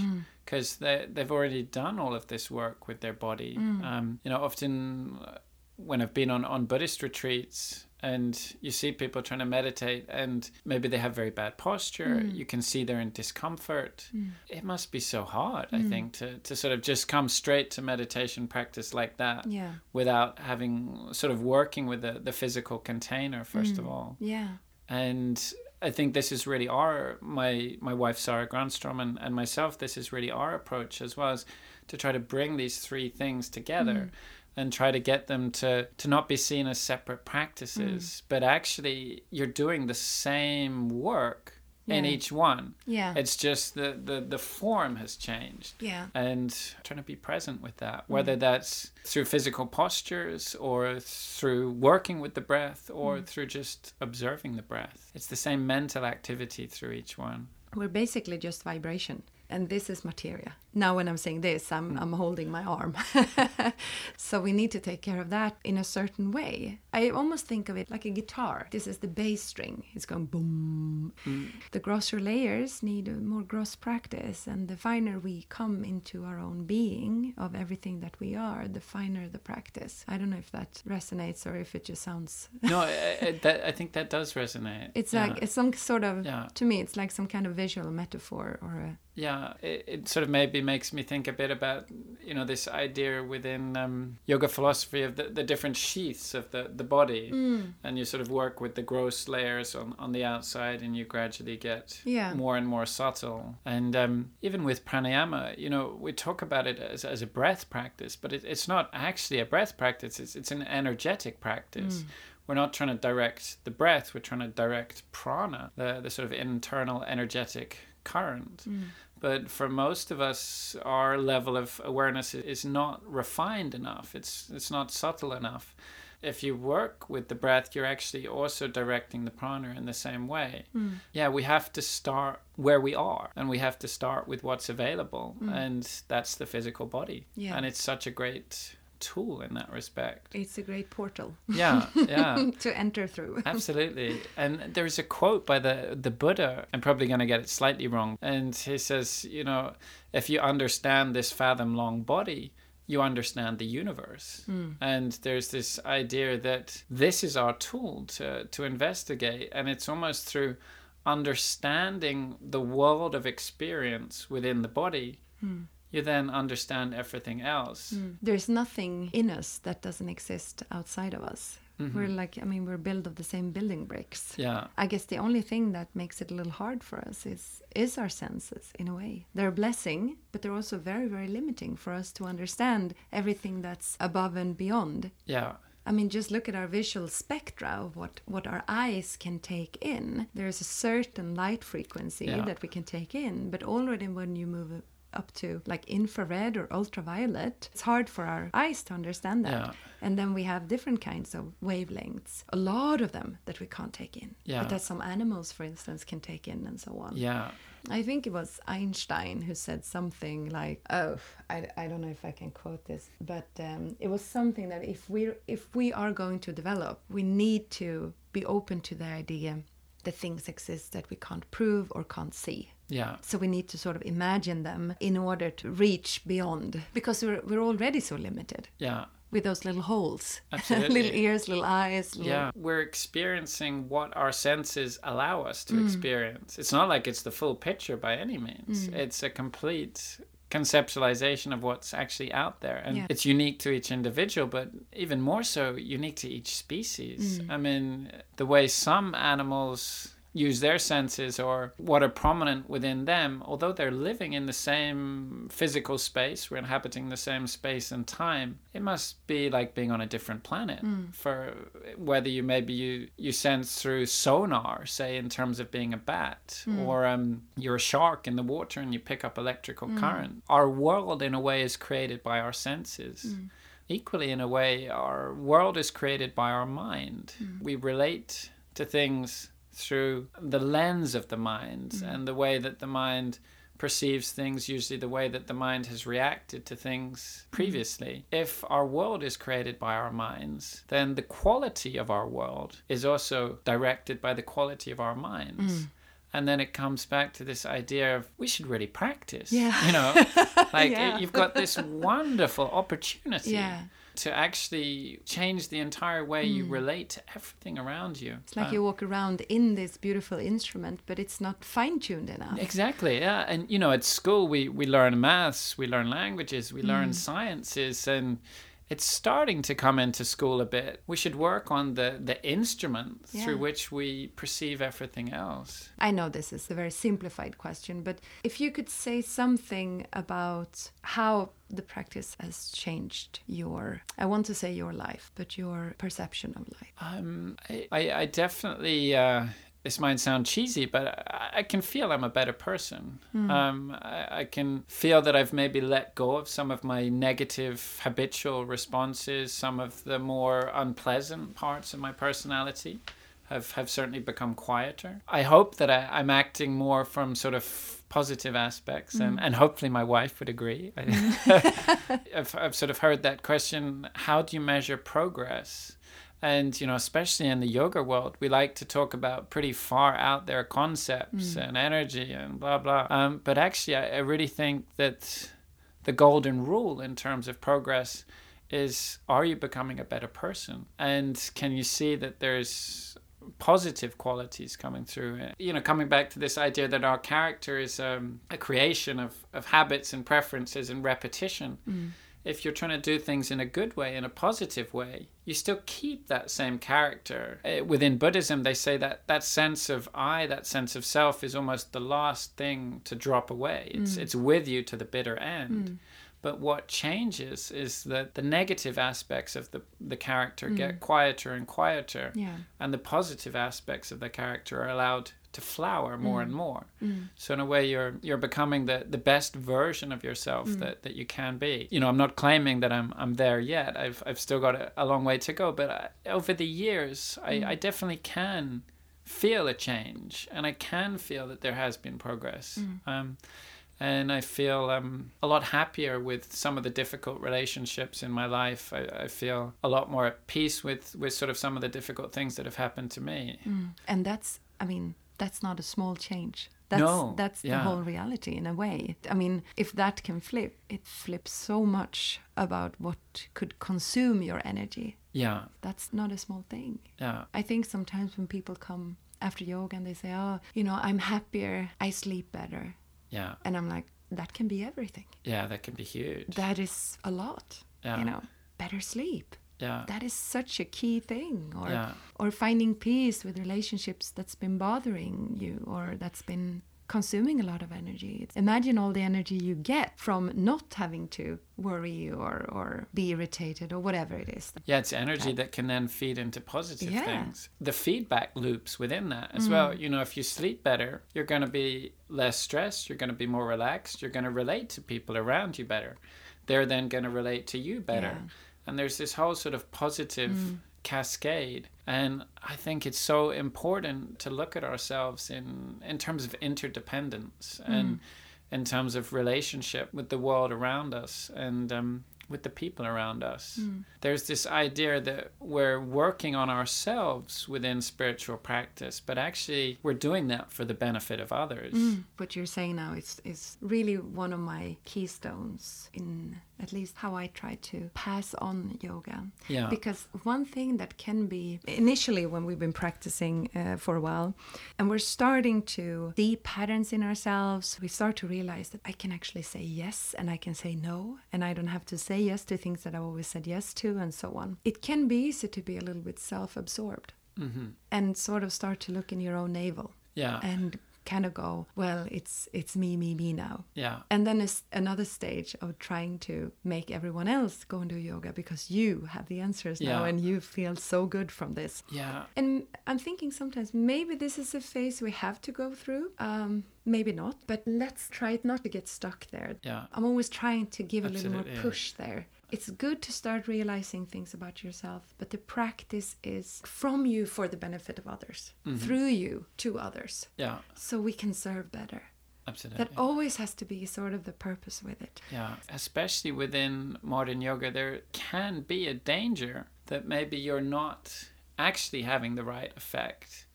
because they they've already done all of this work with their body. Mm. Um, you know, often uh, when I've been on on Buddhist retreats. And you see people trying to meditate, and maybe they have very bad posture. Mm. You can see they're in discomfort. Mm. It must be so hard, I think, to, to sort of just come straight to meditation practice like that Yeah. without having sort of working with the, the physical container, first of all. Yeah. And I think this is really our, my, my wife, Sarah Granstrom, and, and myself, this is really our approach as well as to try to bring these three things together. Mm. And try to get them to, to not be seen as separate practices, mm. but actually you're doing the same work in each one. Yeah. It's just the, the, the form has changed. yeah. And trying to be present with that, mm-hmm. whether that's through physical postures or through working with the breath or mm-hmm. through just observing the breath. It's the same mental activity through each one. We're basically just vibration. And this is materia. Now, when I'm saying this, I'm, mm. I'm holding my arm. so we need to take care of that in a certain way. I almost think of it like a guitar. This is the bass string. It's going boom. Mm. The grosser layers need more gross practice. And the finer we come into our own being of everything that we are, the finer the practice. I don't know if that resonates or if it just sounds. No, I, I, that, I think that does resonate. It's Yeah. like it's some sort of, Yeah. to me, it's like some kind of visual metaphor or a. Yeah, it, it sort of maybe makes me think a bit about you know this idea within um, yoga philosophy of the, the different sheaths of the, the body, and you sort of work with the gross layers on, on the outside, and you gradually get Yeah. more and more subtle. And um, even with pranayama, you know, we talk about it as, as a breath practice, but it, it's not actually a breath practice. It's it's an energetic practice. We're not trying to direct the breath. We're trying to direct prana, the the sort of internal energetic current. But for most of us, our level of awareness is not refined enough. It's it's not subtle enough. If you work with the breath, you're actually also directing the prana in the same way. Hmm. Yeah, we have to start where we are, and we have to start with what's available, hmm. and that's the physical body. Yeah. And it's such a great tool in that respect. It's a great portal Yeah, yeah. to enter through. Absolutely. And there's a quote by the, the Buddha. I'm probably going to get it slightly wrong. And he says, you know, if you understand this fathom long body, you understand the universe. Hmm. And there's this idea that this is our tool to, to investigate. And it's almost through understanding the world of experience within the body, hmm. You then understand everything else. Mm. There's nothing in us that doesn't exist outside of us. Mm-hmm. We're like, I mean, we're built of the same building bricks. Yeah. I guess the only thing that makes it a little hard for us is is our senses in a way. They're a blessing, but they're also very very limiting for us to understand everything that's above and beyond. Yeah. I mean, just look at our visual spectra of what, what our eyes can take in. There's a certain light frequency Yeah. that we can take in, but already when you move up to like infrared or ultraviolet. It's hard for our eyes to understand that. Yeah. And then we have different kinds of wavelengths, a lot of them that we can't take in. Yeah. But that some animals, for instance, can take in and so on. Yeah. I think it was Einstein who said something like, "Oh, I, I don't know if I can quote this, but um, it was something that if we if we are going to develop, we need to be open to the idea that things exist that we can't prove or can't see. Yeah. So we need to sort of imagine them in order to reach beyond, because we're we're already so limited Yeah. with those little holes, little ears, little eyes. Little... Yeah, we're experiencing what our senses allow us to mm. experience. It's not like it's the full picture by any means. Mm. It's a complete conceptualization of what's actually out there. And Yeah. it's unique to each individual, but even more so unique to each species. Mm. I mean, the way some animals use their senses or what are prominent within them, although they're living in the same physical space, we're inhabiting the same space and time, it must be like being on a different planet. Hmm. For whether you maybe you, you sense through sonar, say in terms of being a bat, hmm. or um, you're a shark in the water and you pick up electrical hmm. current. Our world, in a way, is created by our senses. Equally, in a way, our world is created by our mind. We relate to things through the lens of the mind mm. and the way that the mind perceives things, usually the way that the mind has reacted to things mm. previously. If our world is created by our minds, then the quality of our world is also directed by the quality of our minds. Mm. And then it comes back to this idea of we should really practice. Yeah. You know, like Yeah. you've got this wonderful opportunity Yeah. To actually change the entire way you relate to everything around you. It's like Uh, you walk around in this beautiful instrument, but it's not fine tuned enough. Exactly, yeah. And you know, at school we, we learn maths, we learn languages, we learn Mm. sciences and it's starting to come into school a bit. We should work on the, the instrument through which we perceive everything else. I know this is a very simplified question, but if you could say something about how the practice has changed your, I want to say your life, but your perception of life. Um, I, I, I definitely. Uh, this might sound cheesy, but I, I can feel I'm a better person. Um, I, I can feel that I've maybe let go of some of my negative habitual responses, some of the more unpleasant parts of my personality. Have, have certainly become quieter. I hope that I, I'm acting more from sort of positive aspects, and, mm. and hopefully my wife would agree. Mm. I've, I've sort of heard that question how do you measure progress? And, you know, especially in the yoga world, we like to talk about pretty far out there concepts mm. and energy and blah, blah. Um, but actually, I, I really think that the golden rule in terms of progress is are you becoming a better person? And can you see that there's positive qualities coming through you know coming back to this idea that our character is um, a creation of, of habits and preferences and repetition if you're trying to do things in a good way, in a positive way, you still keep that same character. Uh, Within Buddhism, they say that that sense of I, that sense of self, is almost the last thing to drop away. It's it's with you to the bitter end. But what changes is that the negative aspects of the the character mm. get quieter and quieter, Yeah. and the positive aspects of the character are allowed to flower more mm. and more. Mm. So in a way, you're you're becoming the, the best version of yourself that, that you can be. You know, I'm not claiming that I'm I'm there yet. I've I've still got a, a long way to go. But I, over the years, I, I definitely can feel a change, and I can feel that there has been progress. Um, and I feel um, a lot happier with some of the difficult relationships in my life. I, I feel a lot more at peace with, with sort of some of the difficult things that have happened to me. And that's, I mean, that's not a small change. That's, No, that's the whole reality in a way. I mean, if that can flip, it flips so much about what could consume your energy. Yeah, That's not a small thing. yeah, I think sometimes when people come after yoga and they say, oh, you know, I'm happier, I sleep better. Yeah, And I'm like, that can be everything. yeah. That can be huge. That is a lot. Yeah. You know, better sleep. Yeah, That is such a key thing. Or Yeah. or finding peace with relationships that's been bothering you or that's been consuming a lot of energy. Imagine all the energy you get from not having to worry or, or be irritated or whatever it is. Yeah, it's energy that can then feed into positive yeah. things. The feedback loops within that as mm. well. You know, if you sleep better, you're going to be less stressed, you're going to be more relaxed, you're going to relate to people around you better. They're then going to relate to you better. Yeah. And there's this whole sort of positive. Mm cascade. And I think it's so important to look at ourselves in, in terms of interdependence mm. and in terms of relationship with the world around us. And um, with the people around us. Mm. There's this idea that we're working on ourselves within spiritual practice, but actually we're doing that for the benefit of others. Mm. What you're saying now is, is really one of my keystones in at least how I try to pass on yoga. Yeah. Because one thing that can be initially when we've been practicing uh, for a while, and we're starting to see patterns in ourselves, we start to realize that I can actually say yes and I can say no, and I don't have to say yes to things that I've always said yes to, and so on. It can be easy to be a little bit self absorbed mm-hmm. and sort of start to look in your own navel. Yeah. And kind of go well it's it's me me me now. Yeah. And then it's another stage of trying to make everyone else go and do yoga because you have the answers yeah. now and you feel so good from this. Yeah. And i'm thinking sometimes maybe this is a phase we have to go through um maybe not but let's try it not to get stuck there. Yeah. I'm always trying to give Absolutely, a little more push there it's good to start realizing things about yourself, but the practice is from you for the benefit of others, mm-hmm. through you to others. Yeah. So we can serve better. Absolutely. That always has to be sort of the purpose with it. Yeah. Especially within modern yoga, there can be a danger that maybe you're not actually having the right effect.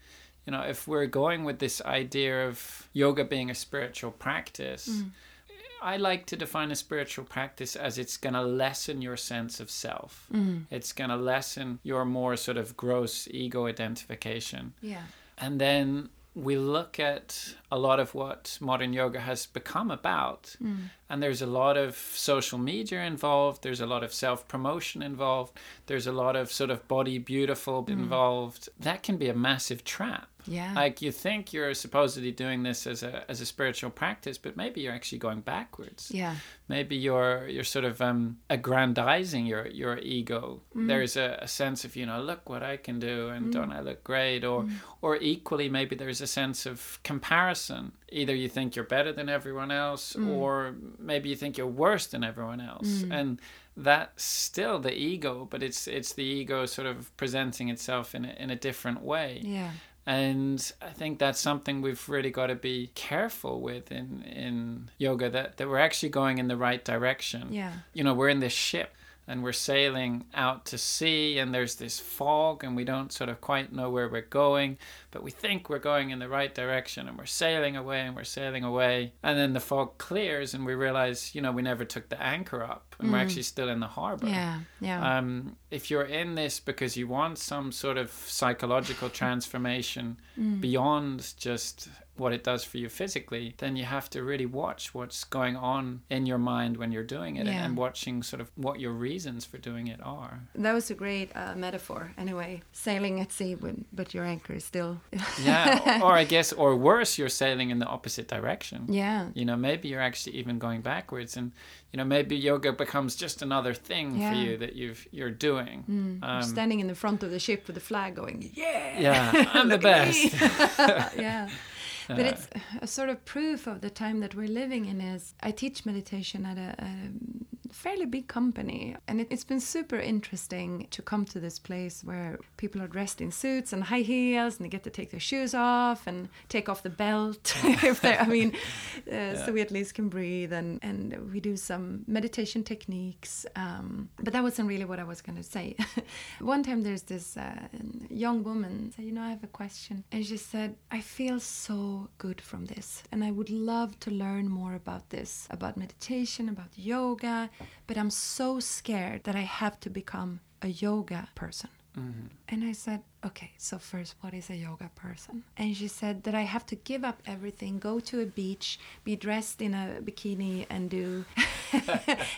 You know, if we're going with this idea of yoga being a spiritual practice, mm I like to define a spiritual practice as it's going to lessen your sense of self. Mm. It's going to lessen your more sort of gross ego identification. Yeah. And then we look at a lot of what modern yoga has become about. Mm. And there's a lot of social media involved, there's a lot of self promotion involved, there's a lot of sort of body beautiful mm. involved. That can be a massive trap. Yeah. Like you think you're supposedly doing this as a as a spiritual practice, but maybe you're actually going backwards. Yeah. Maybe you're you're sort of um, aggrandizing your your ego. Mm. There's a, a, sense of you know look what I can do and mm. don't I look great, or mm. or equally maybe there's a sense of comparison. Either you think you're better than everyone else, mm. or maybe you think you're worse than everyone else, mm. and that's still the ego, but it's it's the ego sort of presenting itself in a, in a different way. Yeah. And I think that's something we've really got to be careful with in, in yoga that, that we're actually going in the right direction. Yeah. You know, we're in this ship and we're sailing out to sea and there's this fog and we don't sort of quite know where we're going but we think we're going in the right direction and we're sailing away and we're sailing away and then the fog clears and we realize you know we never took the anchor up and mm. we're actually still in the harbor yeah yeah um, if you're in this because you want some sort of psychological transformation mm. beyond just what it does for you physically, then you have to really watch what's going on in your mind when you're doing it yeah. and watching sort of what your reasons for doing it are. That was a great uh, metaphor, anyway. Sailing at sea, but your anchor is still. yeah, or I guess, or worse, you're sailing in the opposite direction. Yeah. You know, maybe you're actually even going backwards, and you know, maybe yoga becomes just another thing yeah. for you that you've you're doing. Mm. Um, standing in the front of the ship with the flag going, yeah, yeah, I'm the best. yeah but uh, it's a sort of proof of the time that we're living in is i teach meditation at a, a fairly big company. And it, has been super interesting to come to this place where people are dressed in suits and high heels and they get to take their shoes off and take off the belt if I mean, uh, yeah. so we at least can breathe. And, and we do some meditation techniques. Um, but that wasn't really what I was going to say. One time there's this uh, young woman said, You know, I have a question. And she said, I feel so good from this. And I would love to learn more about this, about meditation, about yoga but I'm so scared that I have to become a yoga person. And I said, okay, so first, what is a yoga person? And she said that I have to give up everything, go to a beach, be dressed in a bikini, and do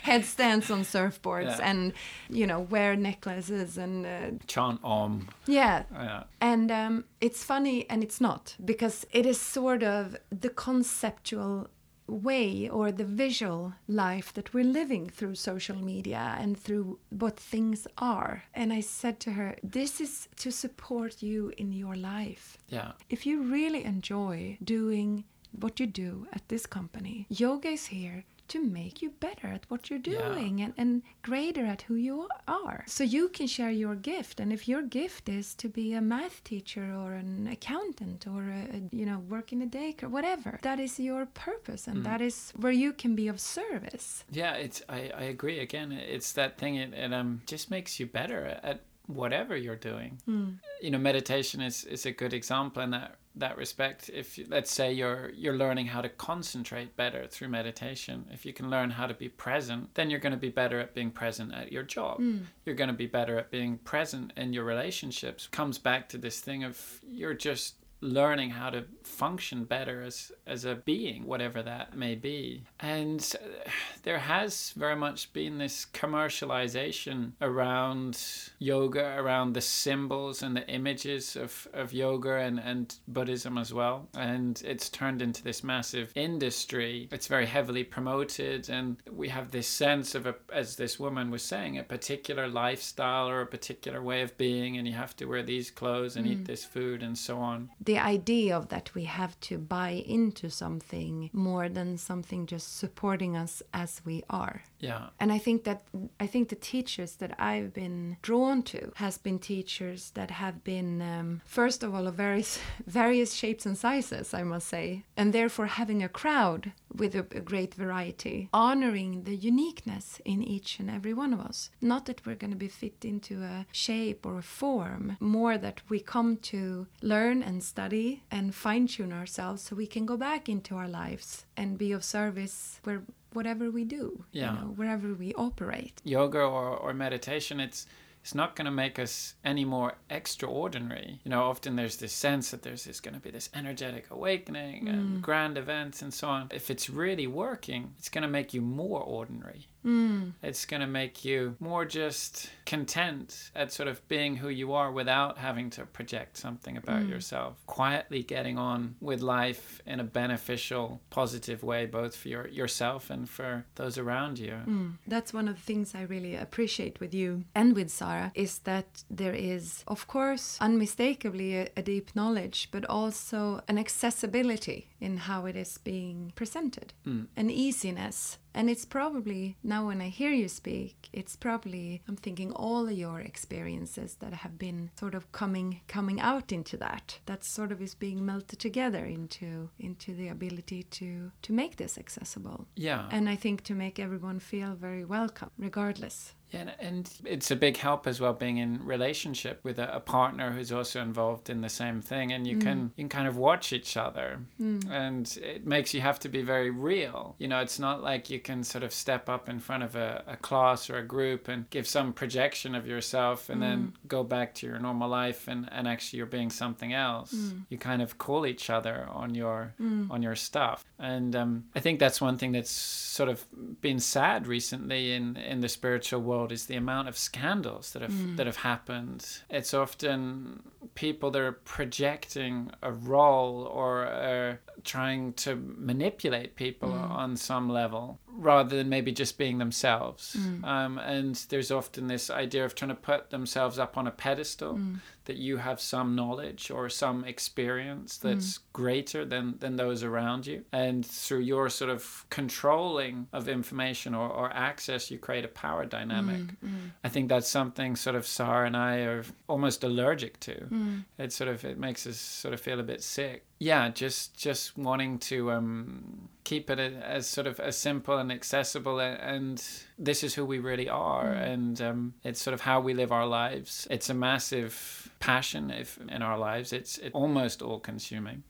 headstands on surfboards, Yeah. and you know, wear necklaces and uh, Chant Om. yeah. Yeah. And um, it's funny and it's not because it is sort of the conceptual way or the visual life that we're living through social media and through what things are. And I said to her, This is to support you in your life. Yeah. If you really enjoy doing what you do at this company, yoga is here to make you better at what you're Yeah. doing and, and greater at who you are. So you can share your gift. And if your gift is to be a math teacher or an accountant or, a, a, you know, work in a daycare, whatever, that is your purpose and that is where you can be of service. Yeah, it's I, I agree again. It's that thing it, it um just makes you better at whatever you're doing. Hmm. You know, meditation is is a good example in that that respect. If let's say you're you're learning how to concentrate better through meditation, if you can learn how to be present, then you're going to be better at being present at your job. Hmm. You're going to be better at being present in your relationships. Comes back to this thing of you're just learning how to function better as as a being whatever that may be. And uh, there has very much been this commercialization around yoga around the symbols and the images of, of yoga and, and buddhism as well. And it's turned into this massive industry. It's very heavily promoted and we have this sense of a, as this woman was saying a particular lifestyle or a particular way of being and you have to wear these clothes and eat this food and so on. The idea of that we have to buy into something more than something just supporting us as we are. yeah And I think that I think the teachers that I've been drawn to has been teachers that have been um, first of all of various various shapes and sizes, I must say, and therefore having a crowd with a, a great variety, honoring the uniqueness in each and every one of us. Not that we're going to be fit into a shape or a form, more that we come to learn and study and fine tune ourselves so we can go back into our lives and be of service where whatever we do, Yeah. you know, wherever we operate. yoga or, or meditation it's it's not going to make us any more extraordinary. You know often there's this sense that there's this going to be this energetic awakening and mm. grand events and so on. If it's really working it's going to make you more ordinary Mm. it's going to make you more just content at sort of being who you are without having to project something about mm. yourself. Quietly getting on with life in a beneficial, positive way, both for your, yourself and for those around you. Mm. That's one of the things I really appreciate with you and with Sarah is that there is, of course, unmistakably a, a deep knowledge, but also an accessibility in how it is being presented, an easiness. And it's probably, now when I hear you speak, it's probably, I'm thinking all of your experiences that have been sort of coming coming out into that. That sort of is being melted together into into the ability to to make this accessible Yeah. and I think to make everyone feel very welcome, regardless. Yeah, and- and it's a big help as well being in relationship with a, a partner who's also involved in the same thing, and you mm. can you can kind of watch each other, mm. and it makes you have to be very real. You know, it's not like you can sort of step up in front of a, a class or a group and give some projection of yourself, and then mm. go back to your normal life, and, and actually you're being something else. You kind of call each other on your on your stuff, and um, I think that's one thing that's sort of been sad recently in in the spiritual world is the amount of scandals that have hmm. that have happened. It's often people that are projecting a role or are trying to manipulate people mm. on some level rather than maybe just being themselves. Mm. Um, and there's often this idea of trying to put themselves up on a pedestal mm. that you have some knowledge or some experience that's greater than, than those around you. And through your sort of controlling of information or, or access, you create a power dynamic. I think that's something sort of Sarah and I are almost allergic to. It sort of it makes us sort of feel a bit sick. Yeah, just just wanting to um, keep it as sort of as simple and accessible, and this is who we really are, and um, it's sort of how we live our lives. It's a massive passion if in our lives. It's it almost all consuming,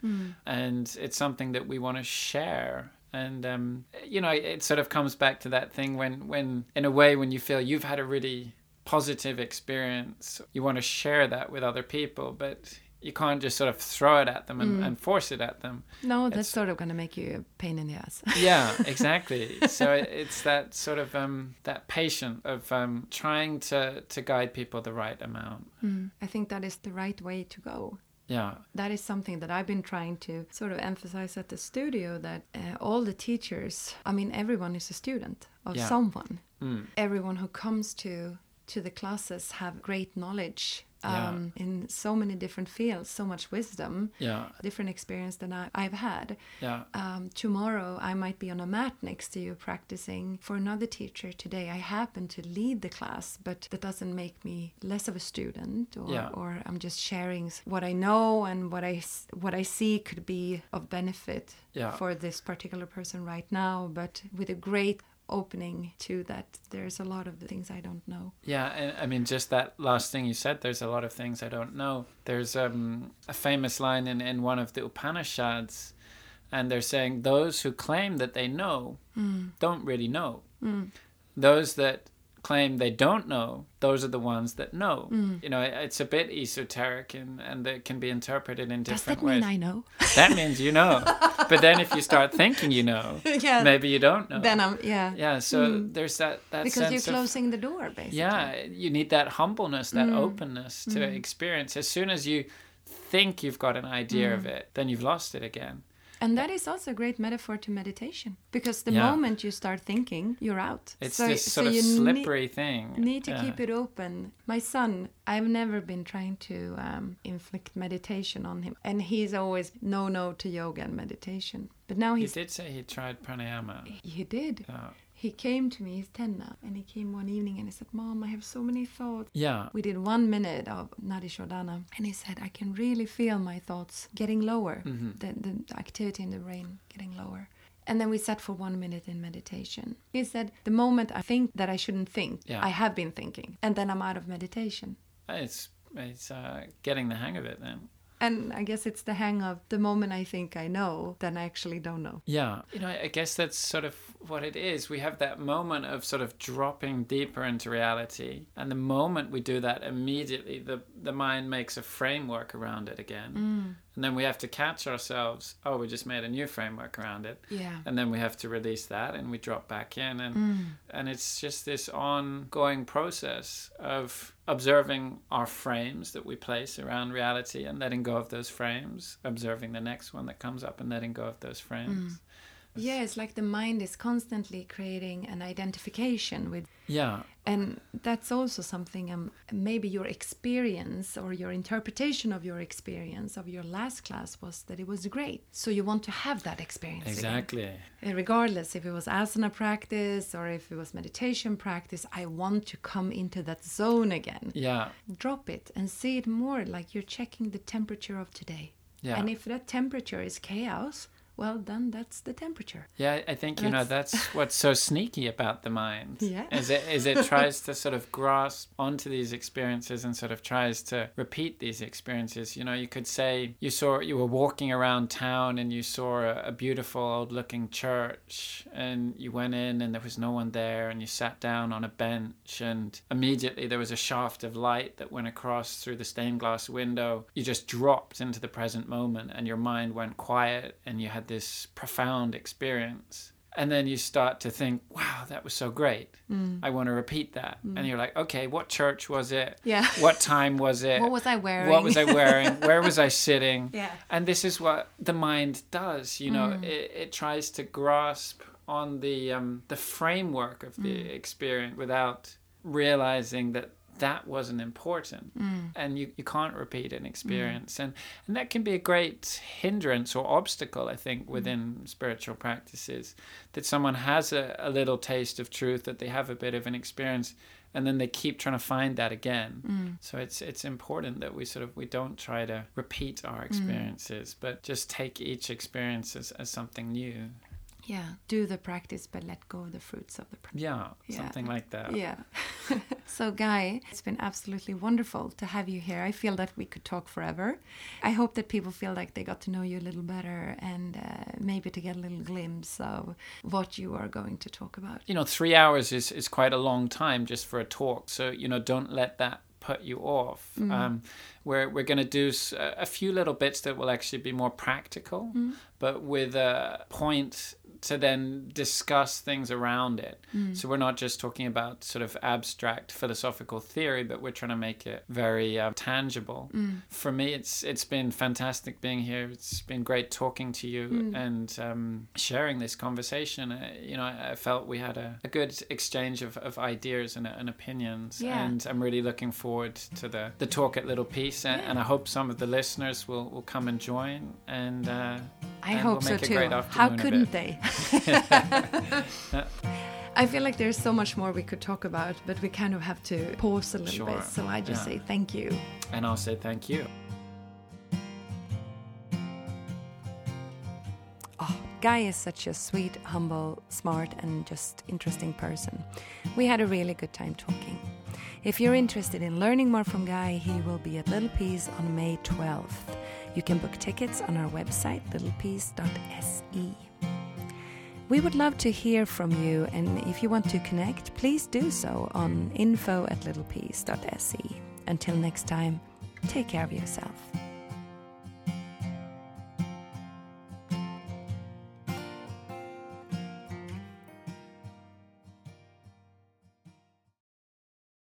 and it's something that we want to share and um, you know it sort of comes back to that thing when when in a way when you feel you've had a really positive experience, you want to share that with other people, but you can't just sort of throw it at them and, Mm. and force it at them. No, that's It's- sort of going to make you a pain in the ass. Yeah, exactly. so it, it's that sort of um, that patient of um, trying to to guide people the right amount. Mm. I think that is the right way to go. Yeah, That is something that I've been trying to sort of emphasize at the studio that uh, all the teachers, I mean, everyone is a student of Yeah. someone. mm. Everyone who comes to to the classes have great knowledge Yeah. um, in so many different fields, so much wisdom, yeah, different experience than I, I've had. yeah, Um, tomorrow I might be on a mat next to you practicing for another teacher. Today I happen to lead the class, but that doesn't make me less of a student, or, Yeah. or I'm just sharing what I know and what I s- what I see could be of benefit Yeah. for this particular person right now, but with a great opening to that. There's a lot of things I don't know. yeah. And I mean, just that last thing you said. There's a lot of things I don't know. There's um, a famous line in in one of the Upanishads, and they're saying those who claim that they know don't really know. Those that claim they don't know, those are the ones that know. You know, it's a bit esoteric and, and it can be interpreted in different Does that ways. mean I know? that means you know. but then if you start thinking you know, yeah. maybe you don't know. Then I'm yeah. yeah, so there's that, that because you're sense of closing the door, basically. yeah, you need that humbleness, that Mm. openness to experience. As soon as you think you've got an idea Mm. of it, then you've lost it again. And that is also a great metaphor to meditation because the Yeah. moment you start thinking, you're out. It's So- this so sort of you nee- slippery thing. Need to Yeah. keep it open. My son, I've never been trying to um, inflict meditation on him, and he's always no, no to yoga and meditation. But now He did say he tried pranayama. he did. Yeah. He came to me. He's ten now, and he came one evening and he said, "Mom, I have so many thoughts." Yeah. We did one minute of Nadi Shodhana, and he said, I can really feel my thoughts getting lower, Mhm. the, the activity in the brain getting lower. And then we sat for one minute in meditation. He said, The moment I think that I shouldn't think, Yeah. I have been thinking, and then I'm out of meditation. It's it's uh, getting the hang of it then. And I guess it's the hang of the moment I think I know, then I actually don't know. Yeah. You know, I guess that's sort of what it is. We have that moment of sort of dropping deeper into reality. And the moment we do that, immediately the, the mind makes a framework around it again. Mm. And then we have to catch ourselves. Oh, we just made a new framework around it. Yeah. And then we have to release that and we drop back in. And, Mm. and it's just this ongoing process of observing our frames that we place around reality and letting go of those frames, observing the next one that comes up and letting go of those frames. Yeah, it's like the mind is constantly creating an identification with Yeah. And that's also something, um, maybe your experience or your interpretation of your experience of your last class was that it was great. So you want to have that experience. again. Exactly. Uh, Regardless if it was asana practice or if it was meditation practice, I want to come into that zone again. Yeah. Drop it and see it more like you're checking the temperature of today. Yeah. And if that temperature is chaos, well, then that's the temperature. Yeah, I think you know That's- that's what's so sneaky about the mind. Yeah. Is it is it tries to sort of grasp onto these experiences and sort of tries to repeat these experiences. You know, you could say you saw you were walking around town and you saw a, a beautiful old looking church and you went in and there was no one there and you sat down on a bench and immediately there was a shaft of light that went across through the stained glass window. You just dropped into the present moment and your mind went quiet and you had this profound experience. And then you start to think, wow, that was so great. I want to repeat that. And you're like, okay, what church was it? Yeah. What time was it? What was I wearing? What was I wearing? Where was I sitting? Yeah. And this is what the mind does. You know, Mm. it, it tries to grasp on the um, the framework of the Mm. experience without realizing that that wasn't important Mm. and you, you can't repeat an experience and and that can be a great hindrance or obstacle i think Mm. within spiritual practices that someone has a, a little taste of truth that they have a bit of an experience and then they keep trying to find that again Mm. so it's it's important that we sort of we don't try to repeat Mm. our experiences but just take each experience as, as something new Yeah, do the practice, but let go of the fruits of the practice. yeah, Yeah. something like that Yeah. so, Guy, it's been absolutely wonderful to have you here. I feel that we could talk forever. I hope that people feel like they got to know you a little better and uh, maybe to get a little glimpse of what you are going to talk about. You know, three hours is, is quite a long time just for a talk. So, you know, don't let that put you off. Mm. Um, we're we're going to do a few little bits that will actually be more practical, mm. but with a point to then discuss things around it. Mm. So we're not just talking about sort of abstract philosophical theory, but we're trying to make it very uh, tangible. Mm. For me, it's it's been fantastic being here. It's been great talking to you mm. and um, sharing this conversation. Uh, you know, I, I, felt we had a, a good exchange of, of ideas and, and opinions, yeah. and I'm really looking forward to the the talk at Little Peace, and, yeah. and I hope some of the listeners will will come and join and. Uh, I hope we'll so too. How couldn't they? I feel like there's so much more we could talk about, but we kind of have to pause a little sure. bit. So I just yeah. say thank you. And I'll say thank you. Oh, Guy is such a sweet, humble, smart, and just interesting person. We had a really good time talking. If you're interested in learning more from Guy, he will be at Little Peace on May 12th. You can book tickets on our website, littlepeace.se. We would love to hear from you, and if you want to connect, please do so on info at littlepeace.se. Until next time, take care of yourself.